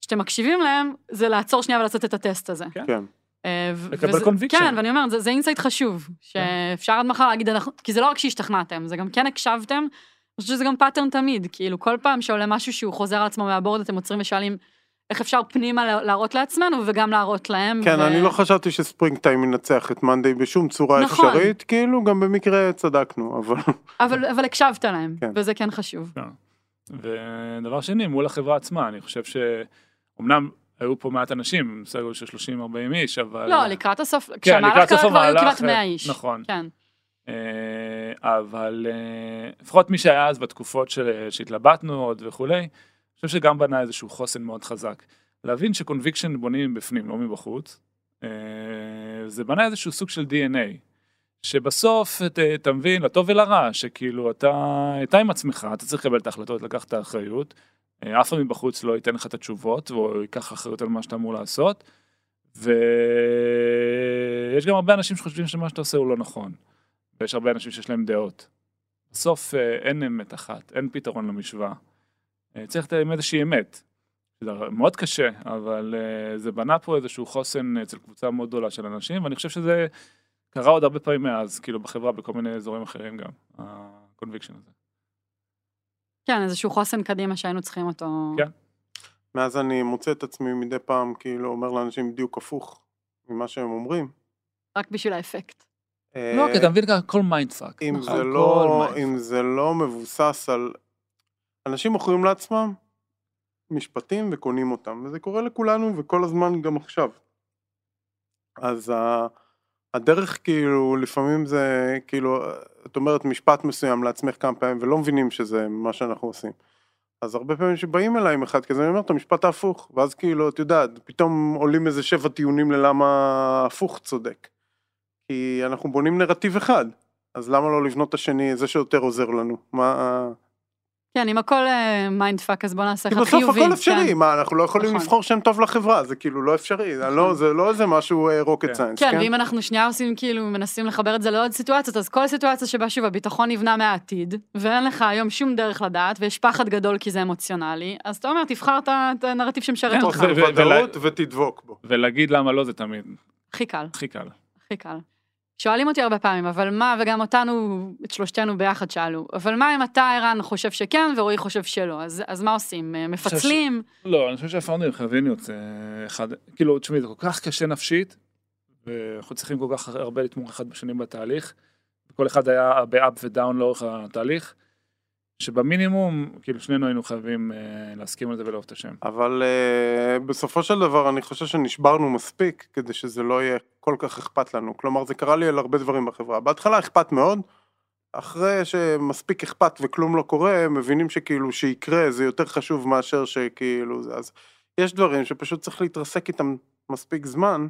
שאתם מקשיבים להם, זה לעצור שנייה ולעשות את הטסט הזה. כן. כן. אה, לקבל conviction. כן, ואני אומרת, זה, זה insight חשוב, שאפשר עד מחר להגיד, אנחנו, כי זה לא רק שהשתכנעתם, זה גם כן הקשבתם, אני חושבת שזה גם pattern תמיד, כאילו כל פעם שעולה משהו שהוא חוזר על עצמו מה board, אתם עוצרים ושואלים, איך אפשר פנימה לה- להראות לעצמנו וגם להראות להם. כן, ו- אני לא חשבתי שספרינג טיים ינצח את מאנדיי בשום צורה נכון. אפשרית, כאילו גם במקרה צדקנו, אבל אבל, אבל הקשבת להם, כן. וזה כן חשוב. ודבר שני, מול החברה עצמה, אני חושב שאומנם היו פה מעט אנשים, גודל של 30-40 איש, אבל... לא, לקראת הסוף, כן, כשהמהלך קרה כבר היו כמעט אה, 100 איש. נכון. כן. אה, אבל אה, לפחות מי שהיה אז בתקופות של- שהתלבטנו עוד וכולי, אני חושב שגם בנה איזשהו חוסן מאוד חזק. להבין שקונביקשן בונים מבפנים, לא מבחוץ. אה, זה בנה איזשהו סוג של DNA, שבסוף ת- אתה מבין, לטוב ולרע, שכאילו אתה, אתה עם עצמך, אתה צריך לקבל את ההחלטות, לקחת את האחריות. אה, אף אחד מבחוץ לא ייתן לך את התשובות, או ייקח אחריות על מה שאתה אמור לעשות. ויש גם הרבה אנשים שחושבים שמה שאתה עושה הוא לא נכון. ויש הרבה אנשים שיש להם דעות. בסוף אה, אין אמת אחת, אין פתרון למשוואה. אה, צריך עם איזושהי אמת. זה מאוד קשה, אבל זה בנה פה איזשהו חוסן אצל קבוצה מאוד גדולה של אנשים, ואני חושב שזה קרה עוד הרבה פעמים מאז, כאילו בחברה, בכל מיני אזורים אחרים גם, ה conviction הזה. כן, איזשהו חוסן קדימה שהיינו צריכים אותו. כן. מאז אני מוצא את עצמי מדי פעם כאילו אומר לאנשים בדיוק הפוך ממה שהם אומרים. רק בשביל האפקט. לא, אה, כי אתה מבין ככה, הכל mind fuck. אם זה לא, אם זה לא מבוסס על... אנשים מוכרים לעצמם משפטים וקונים אותם, וזה קורה לכולנו וכל הזמן גם עכשיו. אז ה... הדרך כאילו, לפעמים זה כאילו, את אומרת משפט מסוים לעצמך כמה פעמים ולא מבינים שזה מה שאנחנו עושים. אז הרבה פעמים שבאים אליי עם אחד כזה, אני אומר את המשפט ההפוך, ואז כאילו, את יודעת, פתאום עולים איזה שבע טיעונים ללמה הפוך צודק. כי אנחנו בונים נרטיב אחד, אז למה לא לבנות את השני, זה שיותר עוזר לנו? מה... כן, אם הכל mind fuck, אז בוא נעשה כי אחד בסוף חיובי. הכל אפשרי, כן. מה, אנחנו לא יכולים נכון. לבחור שם טוב לחברה, זה כאילו לא אפשרי, זה לא- זה לא איזה משהו rocket כן. science, כן, ואם אנחנו שנייה עושים כאילו, מנסים לחבר את זה לעוד סיטואציות, אז כל סיטואציה שבה שוב הביטחון נבנה מהעתיד, ואין לך היום שום דרך לדעת, ויש פחד גדול כי זה אמוציונלי, אז אתה אומר, תבחר את הנרטיב שמשרת כן, אותך. ותדבוק בו. ולהגיד למה לא זה תמיד הכי קל, הכי קל. הכי קל. שואלים אותי הרבה פעמים, אבל מה, וגם אותנו, את שלושתנו ביחד שאלו, אבל מה אם אתה, ערן, חושב שכן, ורועי חושב שלא, אז, אז מה עושים? אה, מפצלים? לא, אני חושב שהפאונדרים חייבים להיות אחד, כאילו, תשמעי, זה כל כך קשה נפשית, ואנחנו צריכים כל כך הרבה לתמוך אחד בשני בתהליך, כל אחד היה באפ ודאון לאורך התהליך, שבמינימום, כאילו, שנינו היינו חייבים אה, להסכים על זה ולאהוב את השם. אבל uh, בסופו של דבר אני חושב שנשברנו מספיק כדי שזה לא יהיה כל כך אכפת לנו. כלומר זה קרה לי על הרבה דברים בחברה. בהתחלה אכפת מאוד, אחרי שמספיק אכפת וכלום לא קורה, מבינים שכאילו שיקרה זה יותר חשוב מאשר שכאילו זה. אז יש דברים שפשוט צריך להתרסק איתם מספיק זמן.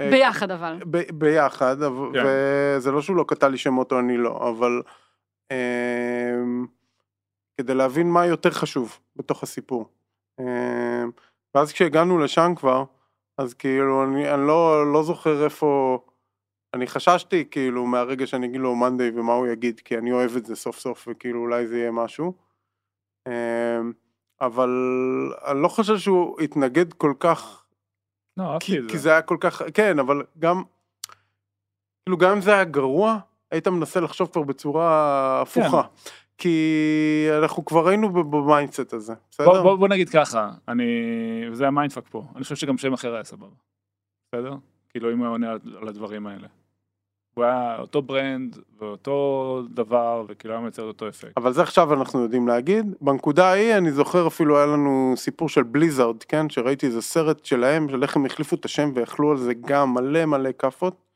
אה, ביחד אבל. ב- ביחד, אבל- כן. וזה לא שהוא לא קטע לי שמות או אני לא, אבל כדי להבין מה יותר חשוב בתוך הסיפור. אמ, ואז כשהגענו לשם כבר, אז כאילו אני, אני לא, לא זוכר איפה, אני חששתי כאילו מהרגע שאני אגיד לו מאנדיי ומה הוא יגיד, כי אני אוהב את זה סוף סוף וכאילו אולי זה יהיה משהו. אמ, אבל אני לא חושב שהוא התנגד כל כך לא, כי, את כי זה. זה היה כל כך, כן, אבל גם, כאילו גם אם זה היה גרוע, היית מנסה לחשוב כבר בצורה הפוכה. כן. כי אנחנו כבר היינו ב mindset הזה, בסדר? בוא, בוא, בוא נגיד ככה, אני, וזה ה mindfuck פה, אני חושב שגם שם אחר היה סבבה, בסדר? כאילו אם הוא היה עונה על, על הדברים האלה. הוא היה אותו brand ואותו דבר וכאילו היה מייצר אותו אפקט. אבל זה עכשיו אנחנו יודעים להגיד. בנקודה ההיא אני זוכר אפילו היה לנו סיפור של Blizzard, כן? שראיתי איזה סרט שלהם, של איך הם החליפו את השם ואכלו על זה גם מלא מלא כאפות.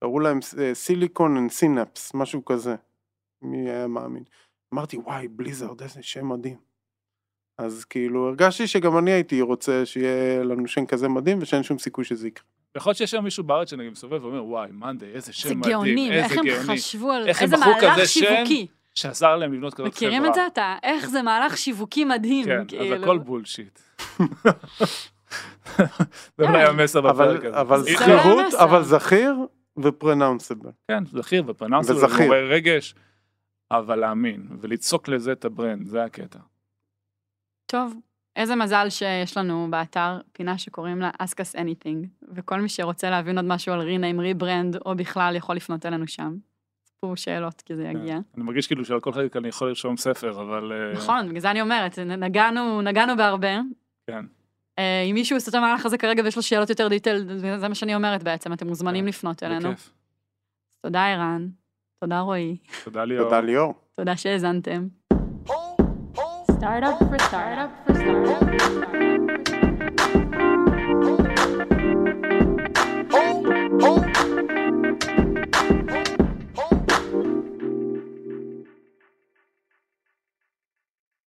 קראו להם Silicon and Synapse, משהו כזה. מי היה מאמין. אמרתי וואי Blizzard איזה שם מדהים. אז כאילו הרגשתי שגם אני הייתי רוצה שיהיה לנו שם כזה מדהים ושאין שום סיכוי שזה יקרה. יכול להיות שיש שם מישהו בארץ שנגיד מסתובב ואומר וואי monday איזה שם זה מדהים, גאונים, איזה איך הם גאוני, חשבו על איזה מהלך כזה שם? שיווקי. שעזר להם לבנות כזאת חברה. מכירים את זה אתה? איך זה מהלך שיווקי מדהים, כן, כאילו. אז הכל bullshit. זה אולי המסר בפרק הזה. אבל, זה זכירות. אבל זכיר ו pronounceable. כן, זכיר ו pronounceable וזכיר. ומעורר רגש, אבל להאמין ולצעוק לזה את ה brand, זה הקטע. טוב, איזה מזל שיש לנו באתר פינה שקוראים לה Ask us anything, וכל מי שרוצה להבין עוד משהו על rename, rebrand, או בכלל יכול לפנות אלינו שם. פה שאלות, כי זה יגיע. אני מרגיש כאילו שעל כל חלק אני יכול לרשום ספר, אבל... אה, נכון, בגלל זה אני אומרת, נגענו, נגענו בהרבה. כן. אה, אם מישהו עושה את המהלך הזה כרגע ויש לו שאלות יותר דיטל, זה מה שאני אומרת בעצם, אתם מוזמנים כן, לפנות אלינו. בכיף. תודה ערן, תודה רועי, תודה ליאור. תודה ליאור. תודה שהאזנתם. Startup for startup for startup for startup.